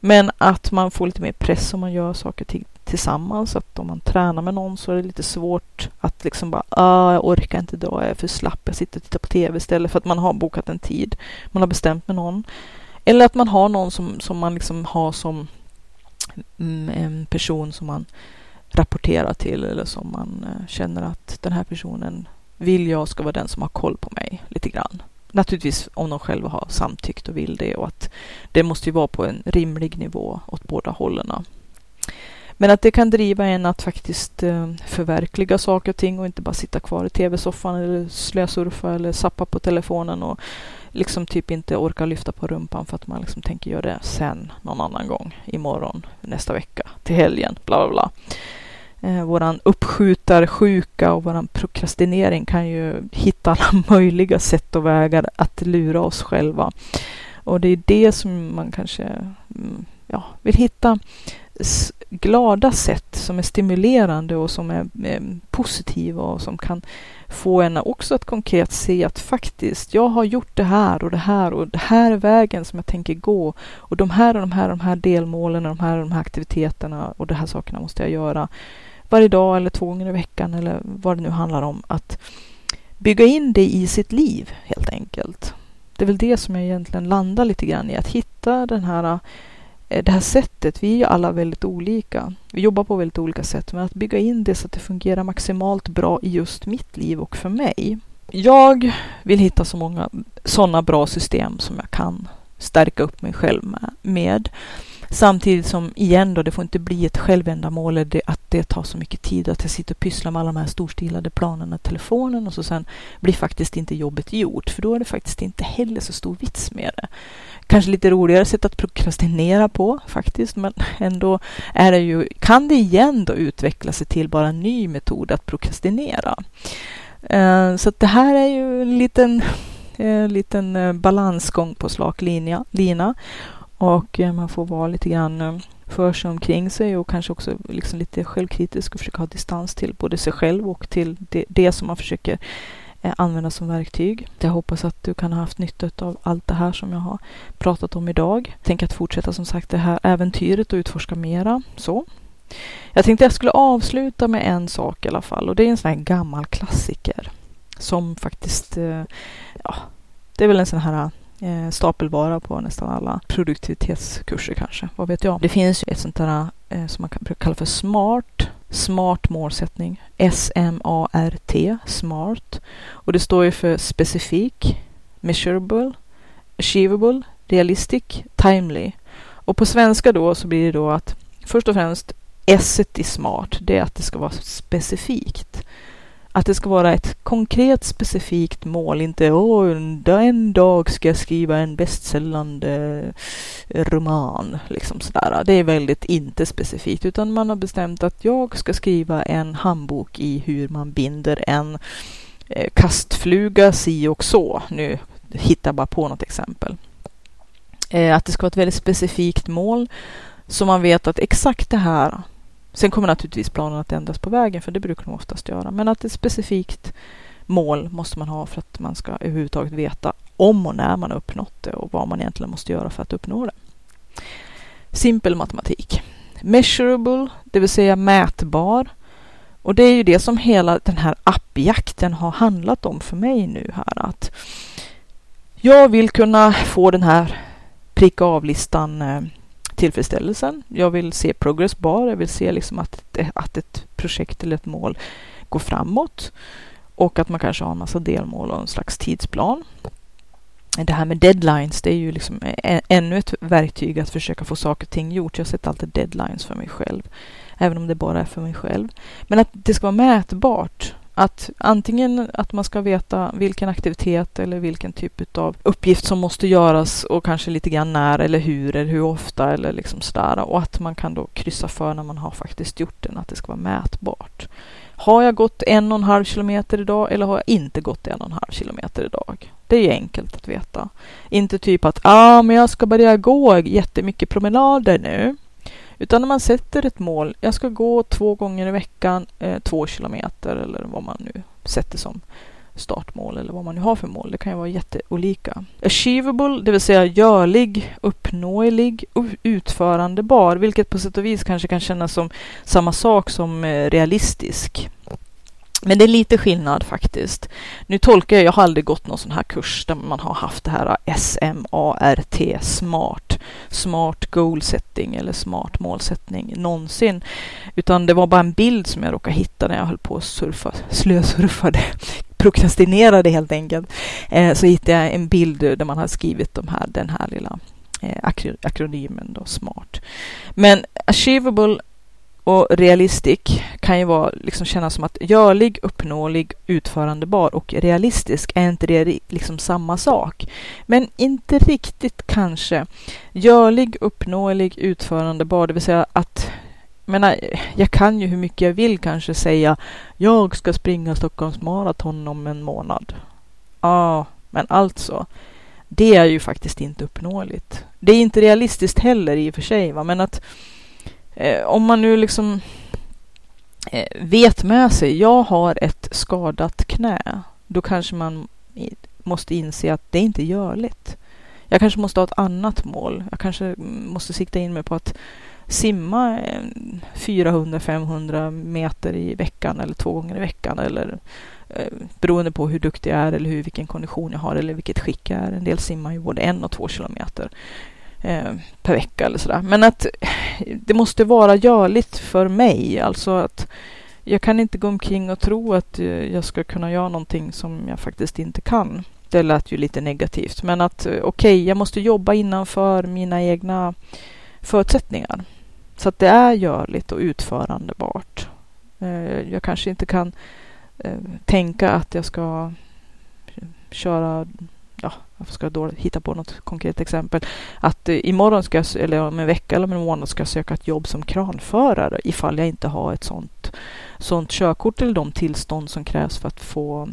Men att man får lite mer press om man gör saker till, tillsammans. Att om man tränar med någon så är det lite svårt att liksom bara, ah, jag orkar inte idag, jag är för slapp, jag sitter och tittar på tv istället för att man har bokat en tid. Man har bestämt med någon. Eller att man har någon som, som man liksom har som mm, en person som man rapporterar till eller som man eh, känner att den här personen vill jag ska vara den som har koll på mig lite grann. Naturligtvis om de själva har samtyckt och vill det och att det måste ju vara på en rimlig nivå åt båda hållen. Men att det kan driva en att faktiskt eh, förverkliga saker och ting och inte bara sitta kvar i tv-soffan eller slösurfa eller sappa på telefonen och liksom typ inte orka lyfta på rumpan för att man liksom tänker göra det sen någon annan gång imorgon, nästa vecka, till helgen, bla bla bla. Eh, våran uppskjutarsjuka och våran prokrastinering kan ju hitta alla möjliga sätt och vägar att lura oss själva. Och det är det som man kanske mm, ja, vill hitta glada sätt som är stimulerande och som är, eh, positiva och som kan få en också att konkret se att faktiskt, jag har gjort det här och det här och det här är vägen som jag tänker gå och de här och de här, och de här delmålen och de här och de här aktiviteterna och de här sakerna måste jag göra varje dag eller två gånger i veckan eller vad det nu handlar om. Att bygga in det i sitt liv helt enkelt. Det är väl det som jag egentligen landar lite grann i, att hitta den här eh, det här sättet, vi är ju alla väldigt olika. Vi jobbar på väldigt olika sätt, men att bygga in det så att det fungerar maximalt bra i just mitt liv och för mig. Jag vill hitta så många sådana bra system som jag kan stärka upp mig själv med. Samtidigt som, igen då, det får inte bli ett självändamål att det tar så mycket tid att jag sitter och pysslar med alla de här storstilade planerna i telefonen och så sen blir faktiskt inte jobbet gjort, för då är det faktiskt inte heller så stor vits med det. Kanske lite roligare sätt att prokrastinera på faktiskt, men ändå är det ju, kan det igen då utveckla sig till bara en ny metod att prokrastinera. Eh, så det här är ju en liten, en liten eh, balansgång på slak lina och eh, man får vara lite grann eh, för sig omkring sig och kanske också liksom lite självkritisk och försöka ha distans till både sig själv och till det, det som man försöker eh, använda som verktyg. Jag hoppas att du kan ha haft nytta av allt det här som jag har pratat om idag. Tänk tänker att fortsätta som sagt det här äventyret och utforska mera. Så. Jag tänkte jag skulle avsluta med en sak i alla fall och det är en sån här gammal klassiker som faktiskt, ja, det är väl en sån här eh, stapelvara på nästan alla produktivitetskurser kanske. Vad vet jag? Det finns ju ett sånt där eh, som man kan kalla för SMART Smart målsättning. S-M-A-R-T, SMART. Och det står ju för specifik, measurable, achievable, realistic, timely. Och på svenska då så blir det då att först och främst S i smart, det är att det ska vara specifikt. Att det ska vara ett konkret specifikt mål, inte åh, en dag ska jag skriva en bästsäljande roman. Liksom sådär. Det är väldigt inte specifikt, utan man har bestämt att jag ska skriva en handbok i hur man binder en eh, kastfluga si och så. Nu hittar jag bara på något exempel. Eh, att det ska vara ett väldigt specifikt mål, så man vet att exakt det här Sen kommer naturligtvis planen att ändras på vägen, för det brukar de oftast göra. Men att ett specifikt mål måste man ha för att man ska överhuvudtaget veta om och när man har uppnått det och vad man egentligen måste göra för att uppnå det. Simpel matematik. Measurable, det vill säga mätbar. Och det är ju det som hela den här appjakten har handlat om för mig nu här. Att jag vill kunna få den här pricka av-listan eh, tillfredsställelsen. Jag vill se progress bar. Jag vill se liksom att, att ett projekt eller ett mål går framåt. Och att man kanske har en massa delmål och en slags tidsplan. Det här med deadlines, det är ju liksom ännu ett verktyg att försöka få saker och ting gjort. Jag sätter alltid deadlines för mig själv, även om det bara är för mig själv. Men att det ska vara mätbart. Att antingen att man ska veta vilken aktivitet eller vilken typ av uppgift som måste göras och kanske lite grann när eller hur eller hur ofta eller liksom sådär. Och att man kan då kryssa för när man har faktiskt gjort den, att det ska vara mätbart. Har jag gått en och en halv kilometer idag eller har jag inte gått en och en halv kilometer idag? Det är ju enkelt att veta. Inte typ att ah, men jag ska börja gå jättemycket promenader nu. Utan när man sätter ett mål, jag ska gå två gånger i veckan, eh, två kilometer eller vad man nu sätter som startmål eller vad man nu har för mål. Det kan ju vara jätteolika. Achievable, det vill säga görlig, uppnåelig, utförandebar, vilket på sätt och vis kanske kan kännas som samma sak som eh, realistisk. Men det är lite skillnad faktiskt. Nu tolkar jag, jag har aldrig gått någon sån här kurs där man har haft det här eh, SMART, SMART, Smart Goal Setting eller Smart Målsättning någonsin. Utan det var bara en bild som jag råkade hitta när jag höll på att surfa, slösurfade, prokrastinerade helt enkelt. Eh, så hittade jag en bild där man har skrivit de här, den här lilla eh, akronymen då, SMART. Men Achievable och realistik kan ju vara, liksom kännas som att görlig, uppnåelig, utförandebar och realistisk, är inte det liksom samma sak? Men inte riktigt kanske. Görlig, uppnåelig, utförandebar, det vill säga att menar, jag kan ju hur mycket jag vill kanske säga jag ska springa Stockholms maraton om en månad. Ja, ah, men alltså, det är ju faktiskt inte uppnåeligt. Det är inte realistiskt heller i och för sig, va? men att eh, om man nu liksom eh, vet med sig, jag har ett skadat knä, då kanske man måste inse att det är inte görligt. Jag kanske måste ha ett annat mål. Jag kanske måste sikta in mig på att simma eh, 400-500 meter i veckan eller två gånger i veckan eller eh, beroende på hur duktig jag är eller hur, vilken kondition jag har eller vilket skick jag är. En del simmar ju både en och två kilometer eh, per vecka eller sådär. Men att det måste vara görligt för mig. Alltså att jag kan inte gå omkring och tro att eh, jag ska kunna göra någonting som jag faktiskt inte kan. Det lät ju lite negativt, men att eh, okej, okay, jag måste jobba innanför mina egna förutsättningar. Så att det är görligt och utförandebart. Eh, jag kanske inte kan tänka att jag ska köra varför ska jag då hitta på något konkret exempel, att eh, imorgon ska jag, eller om en vecka eller om en månad ska jag söka ett jobb som kranförare ifall jag inte har ett sånt, sånt körkort eller de tillstånd som krävs för att få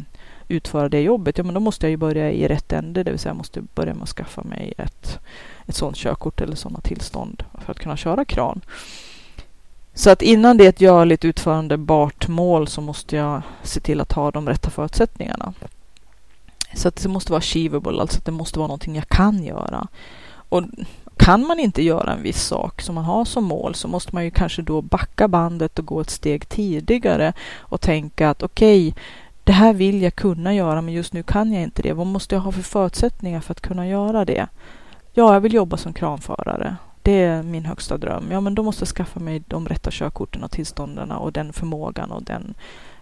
utföra det jobbet, ja men då måste jag ju börja i rätt ände, det vill säga jag måste börja med att skaffa mig ett, ett sådant körkort eller sådana tillstånd för att kunna köra kran. Så att innan det är ett görligt utförandebart mål så måste jag se till att ha de rätta förutsättningarna. Så att det måste vara achievable, alltså att det måste vara någonting jag kan göra. Och kan man inte göra en viss sak som man har som mål så måste man ju kanske då backa bandet och gå ett steg tidigare och tänka att okej, okay, det här vill jag kunna göra men just nu kan jag inte det. Vad måste jag ha för förutsättningar för att kunna göra det? Ja, jag vill jobba som kranförare. Det är min högsta dröm. Ja, men då måste jag skaffa mig de rätta körkorten och tillstånden och den förmågan och den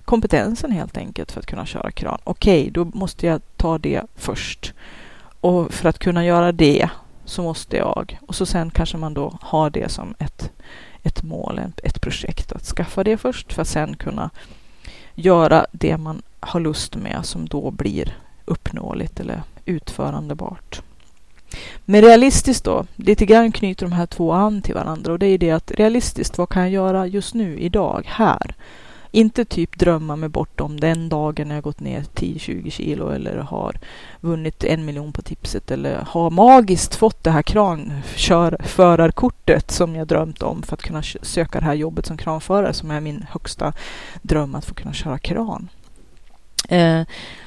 kompetensen helt enkelt för att kunna köra kran. Okej, okay, då måste jag ta det först. Och för att kunna göra det så måste jag, och så sen kanske man då har det som ett, ett mål, ett, projekt, att skaffa det först för att sen kunna göra det man har lust med som då blir uppnåeligt eller utförandebart. Men realistiskt då, lite grann knyter de här två an till varandra och det är det att realistiskt, vad kan jag göra just nu, idag, här? Inte typ drömma mig bortom den dagen jag gått ner 10-20 kilo eller har vunnit en miljon på tipset eller har magiskt fått det här kranförarkortet som jag drömt om för att kunna söka det här jobbet som kranförare som är min högsta dröm att få kunna köra kran. Eh,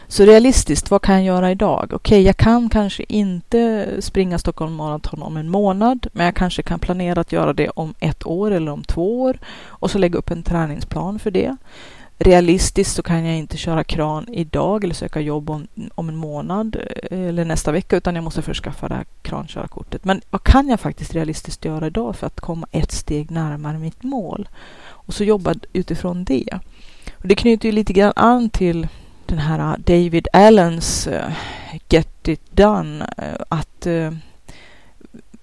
så realistiskt, vad kan jag göra idag? Okej, okay, jag kan kanske inte springa Stockholm Marathon om en månad, men jag kanske kan planera att göra det om ett år eller om två år och så lägga upp en träningsplan för det. Realistiskt så kan jag inte köra kran idag eller söka jobb om, om en månad eh, eller nästa vecka, utan jag måste först skaffa det här krankörkortet. Men vad kan jag faktiskt realistiskt göra idag för att komma ett steg närmare mitt mål? Och så jobba utifrån det. Och det knyter ju lite grann an till den här äh, David Allens äh, Get It Done. Äh, att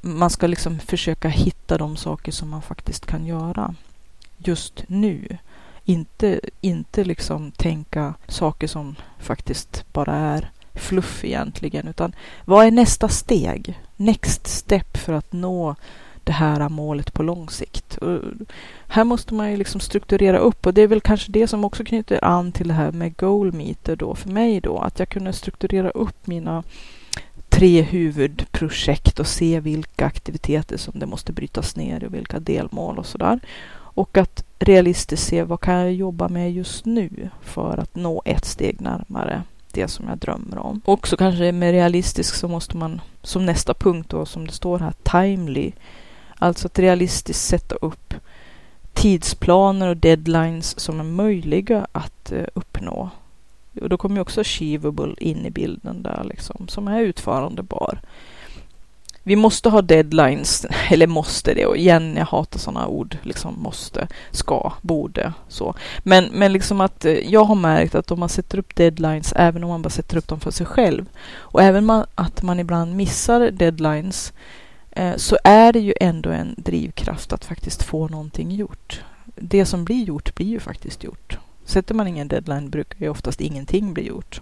man ska liksom försöka hitta de saker som man faktiskt kan göra just nu. Inte, inte liksom tänka saker som faktiskt bara är fluff egentligen, utan vad är nästa steg? Next step för att nå det här målet på lång sikt. Och här måste man ju liksom strukturera upp och det är väl kanske det som också knyter an till det här med goal meter då för mig då, att jag kunde strukturera upp mina tre huvudprojekt och se vilka aktiviteter som det måste brytas ner och vilka delmål och sådär. Och att realistiskt se vad kan jag jobba med just nu för att nå ett steg närmare det som jag drömmer om. Och så kanske med realistisk så måste man som nästa punkt då som det står här timely. Alltså att realistiskt sätta upp tidsplaner och deadlines som är möjliga att eh, uppnå. Och då kommer också achievable in i bilden där liksom, som är utförandebar vi måste ha deadlines, eller måste det, och igen, jag hatar sådana ord, liksom måste, ska, borde, så. Men, men liksom att eh, jag har märkt att om man sätter upp deadlines, även om man bara sätter upp dem för sig själv, och även man, att man ibland missar deadlines, eh, Eh, så är det ju ändå en drivkraft att faktiskt få någonting gjort. Det som blir gjort blir ju faktiskt gjort. Sätter man ingen deadline brukar ju oftast ingenting bli gjort.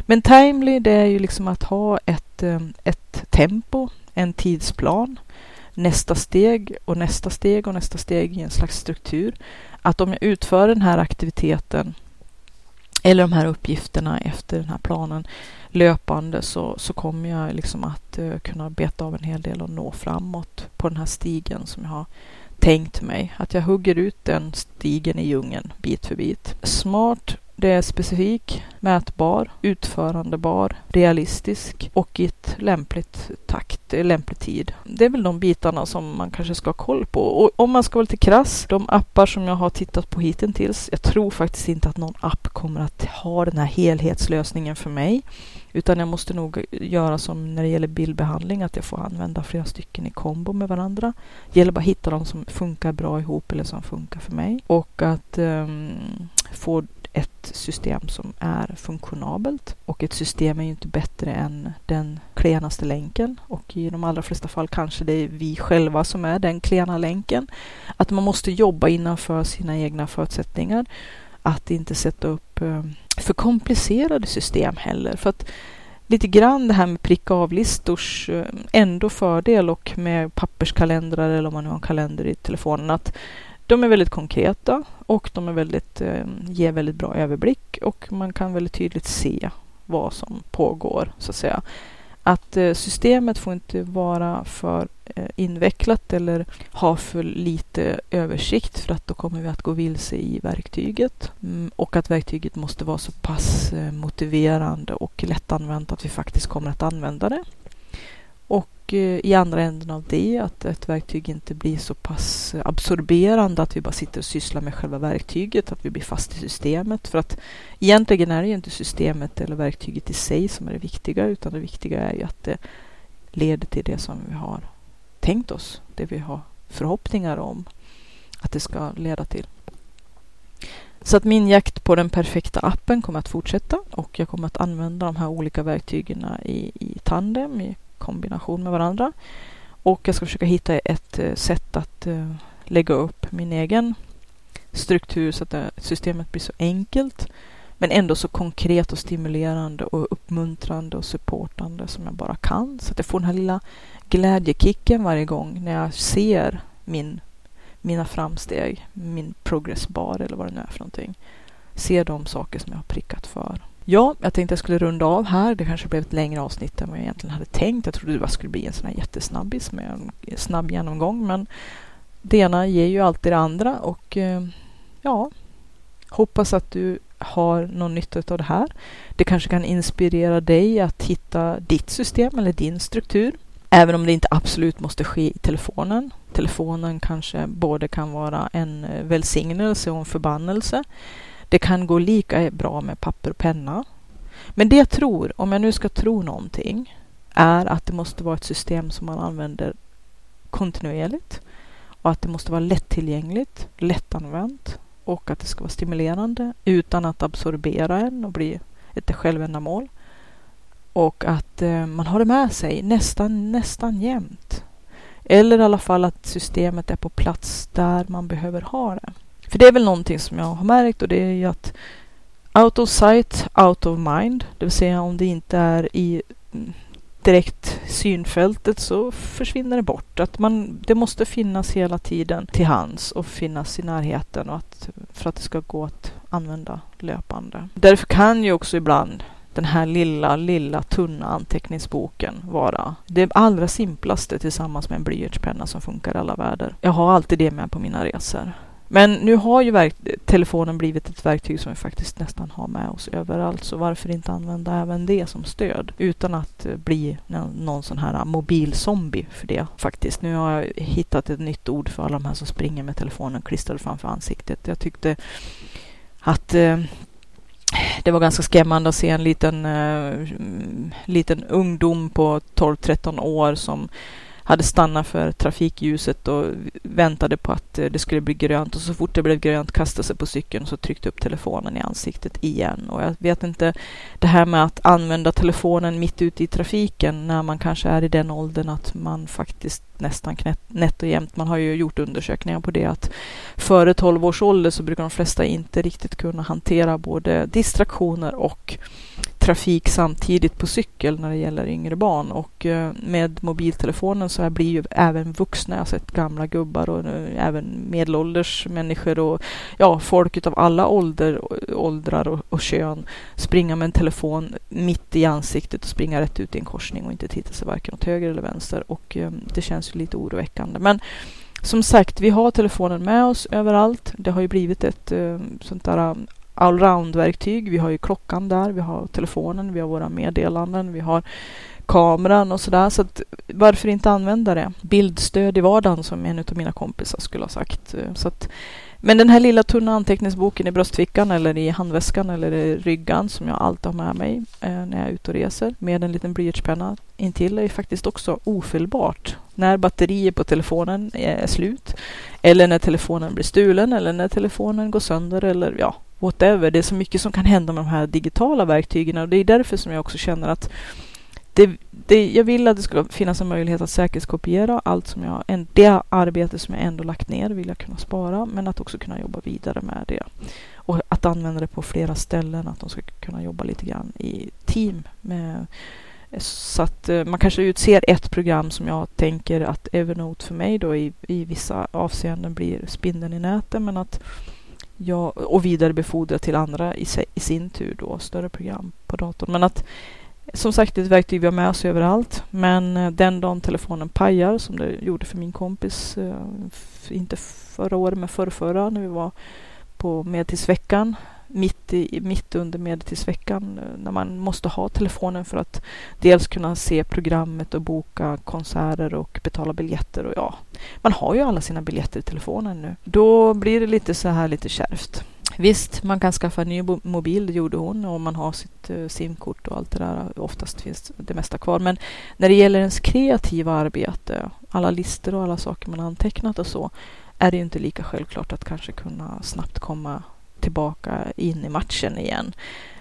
Men timely, det är ju liksom att ha ett, eh, ett tempo, en tidsplan, nästa steg och nästa steg och nästa steg i en slags struktur. Att om jag utför den här aktiviteten eller de här uppgifterna efter den här planen löpande så, så kommer jag liksom att uh, kunna beta av en hel del och nå framåt på den här stigen som jag har tänkt mig. Att jag hugger ut den stigen i djungeln bit för bit. Smart det är specifik, mätbar, utförandebar, realistisk och i ett lämpligt takt, eh, lämplig tid. Det är väl de bitarna som man kanske ska ha koll på. Och om man ska vara lite krass, de appar som jag har tittat på hittills, jag tror faktiskt inte att någon app kommer att ha den här helhetslösningen för mig. Utan jag måste nog göra som när det gäller bildbehandling, att jag får använda flera stycken i kombo med varandra. Det gäller bara att hitta de som funkar bra ihop eller som funkar för mig. Och att um, få ett system som är funktionabelt. Och ett system är ju inte bättre än den klenaste länken. Och i de allra flesta fall kanske det är vi själva som är den klena länken. Att man måste jobba innanför sina egna förutsättningar. Att inte sätta upp eh, för komplicerade system heller. För att lite grann det här med pricka av-listors eh, ändå fördel och med papperskalendrar eller om man nu har en kalender i telefonen. att de är väldigt konkreta och de är väldigt, eh, ger väldigt bra överblick och man kan väldigt tydligt se vad som pågår så att säga. Att eh, systemet får inte vara för eh, invecklat eller ha för lite översikt för att då kommer vi att gå vilse i verktyget. Mm, och att verktyget måste vara så pass eh, motiverande och lättanvänt att vi faktiskt kommer att använda det. Och i andra änden av det att ett verktyg inte blir så pass absorberande att vi bara sitter och sysslar med själva verktyget, att vi blir fast i systemet. För att egentligen är det ju inte systemet eller verktyget i sig som är det viktiga, utan det viktiga är ju att det leder till det som vi har tänkt oss, det vi har förhoppningar om att det ska leda till. Så att min jakt på den perfekta appen kommer att fortsätta och jag kommer att använda de här olika verktygen i, i tandem, i kombination med varandra. Och jag ska försöka hitta ett eh, sätt att eh, lägga upp min egen struktur så att systemet blir så enkelt men ändå så konkret och stimulerande och uppmuntrande och supportande som jag bara kan. Så att jag får den här lilla glädjekicken varje gång när jag ser min, mina framsteg, min progressbar eller vad det nu är för någonting. Ser de saker som jag har prickat för. Ja, jag tänkte jag skulle runda av här. Det kanske blev ett längre avsnitt än vad jag egentligen hade tänkt. Jag trodde det bara skulle bli en sån här jättesnabbis med en snabb genomgång. Men det ena ger ju alltid det andra och eh, ja, hoppas att du har någon nytta av det här. Det kanske kan inspirera dig att hitta ditt system eller din struktur. Även om det inte absolut måste ske i telefonen. Telefonen kanske både kan vara en eh, välsignelse och en förbannelse. Det kan gå lika bra med papper och penna. Men det jag tror, om jag nu ska tro någonting, är att det måste vara ett system som man använder kontinuerligt och att det måste vara lättillgängligt, lättanvänt och att det ska vara stimulerande utan att absorbera en och bli ett självändamål. Och att eh, man har det med sig nästan, nästan jämt. Eller i alla fall att systemet är på plats där man behöver ha det. För det är väl någonting som jag har märkt och det är ju att out of sight, out of mind. Det vill säga om det inte är i mm, direkt synfältet så försvinner det bort. Att man, det måste finnas hela tiden till hands och finnas i närheten och att, för att det ska gå att använda löpande. Därför kan ju också ibland den här lilla, lilla tunna anteckningsboken vara det allra simplaste tillsammans med en blyertspenna som funkar i alla väder. Jag har alltid det med på mina resor. Men nu har ju telefonen blivit ett verktyg som vi faktiskt nästan har med oss överallt. Så varför inte använda även det som stöd utan att eh, bli någon sån här eh, mobilzombie för det faktiskt. Nu har jag hittat ett nytt ord för alla de här som springer med telefonen klistrad framför ansiktet. Jag tyckte att eh, det var ganska skrämmande att se en liten, eh, liten ungdom på 12-13 år som hade stannat för trafikljuset och väntade på att eh, det skulle bli grönt och så fort det blev grönt kastade sig på cykeln och så tryckte upp telefonen i ansiktet igen. Och jag vet inte, det här med att använda telefonen mitt ute i trafiken när man kanske är i den åldern att man faktiskt nästan nätt och jämt, man har ju gjort undersökningar på det, att före 12 års ålder så brukar de flesta inte riktigt kunna hantera både distraktioner och trafik samtidigt på cykel när det gäller yngre barn och eh, med mobiltelefonen så här blir ju även vuxna, alltså jag har sett gamla gubbar och eh, även medelålders människor och ja, folk utav alla ålder, åldrar och, och kön springa med en telefon mitt i ansiktet och springa rätt ut i en korsning och inte titta sig varken åt höger eller vänster och eh, det känns ju lite oroväckande. Men som sagt, vi har telefonen med oss överallt. Det har ju blivit ett eh, sånt där allround-verktyg. Vi har ju klockan där, vi har telefonen, vi har våra meddelanden, vi har kameran och sådär. Så att, varför inte använda det? Bildstöd i vardagen som en av mina kompisar skulle ha sagt. Så att, men den här lilla tunna anteckningsboken i bröstfickan eller i handväskan eller i ryggan som jag alltid har med mig eh, när jag är ute och reser med en liten blyertspenna intill är faktiskt också ofelbart. När batteriet på telefonen eh, är slut eller när telefonen blir stulen eller när telefonen går sönder eller ja, whatever. Det är så mycket som kan hända med de här digitala verktygen och det är därför som jag också känner att det, det, jag vill att det ska finnas en möjlighet att säkerhetskopiera allt som jag, det arbete som jag ändå lagt ner vill jag kunna spara, men att också kunna jobba vidare med det. Och att använda det på flera ställen, att de ska kunna jobba lite grann i team. Med, så att eh, man kanske utser ett program som jag tänker att Evernote för mig då i, i vissa avseenden blir spindeln i nätet, men att ja, och vidarebefordra till andra i, i sin tur då, större program på datorn. Men att som sagt, det är ett verktyg vi har med oss överallt. Men eh, den dagen telefonen pajar, som det gjorde för min kompis, eh, inte förra året, men förrförra, när vi var på Medeltidsveckan, mitt, i, mitt under Medeltidsveckan, eh, när man måste ha telefonen för att dels kunna se programmet och boka konserter och betala biljetter. Och ja, man har ju alla sina biljetter i telefonen nu. Då blir det lite så här lite kärvt. Visst, man kan skaffa en ny mobil, det gjorde hon, om man har sitt uh, simkort och allt det där. Oftast finns det mesta kvar. Men när det gäller ens kreativa arbete, alla listor och alla saker man antecknat och så, är det ju inte lika självklart att kanske kunna snabbt komma tillbaka in i matchen igen.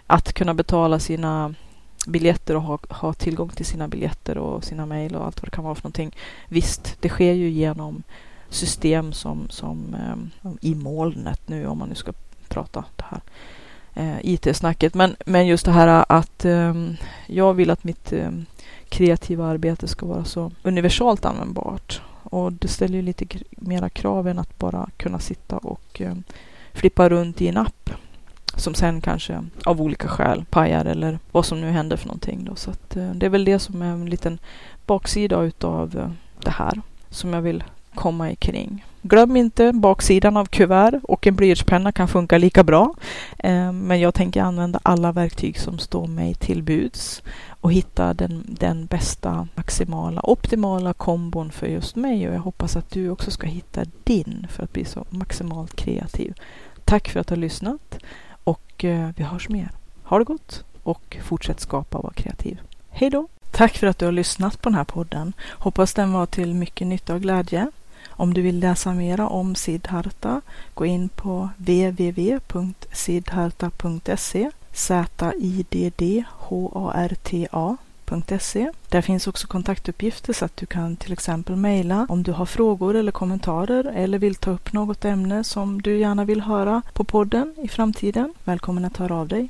Att kunna betala sina biljetter och ha, ha tillgång till sina biljetter och sina mejl och allt vad det kan vara för någonting. Visst, det sker ju genom system som, som eh, i molnet nu om man nu ska prata det här eh, IT-snacket. Men, men just det här att eh, jag vill att mitt eh, kreativa arbete ska vara så universalt användbart. Och det ställer ju lite mera krav än att bara kunna sitta och ehm, flippa runt i en app som sen kanske av olika skäl pajar eller vad som nu händer för någonting. Då. Så att, eh, det är väl det som är en liten baksida utav eh, det här som jag vill komma ikring. Glöm inte baksidan av kuvert och en blyertspenna kan funka lika bra. Ehm, men jag tänker använda alla verktyg som står mig till buds och hitta den, den bästa, maximala, optimala kombon för just mig. Och jag hoppas att du också ska hitta din för att bli så maximalt kreativ. Tack för att du har lyssnat och eh, vi hörs mer. Ha det gott och fortsätt skapa och vara kreativ. Hej då! Tack för att du har lyssnat på den här podden. Hoppas den var till mycket nytta och glädje. Om du vill läsa mera om Siddharta, gå in på www.siddharta.se Z-I-D-D-H-A-R-T-A Där finns också kontaktuppgifter så att du kan till exempel mejla om du har frågor eller kommentarer eller vill ta upp något ämne som du gärna vill höra på podden i framtiden. Välkommen att höra av dig.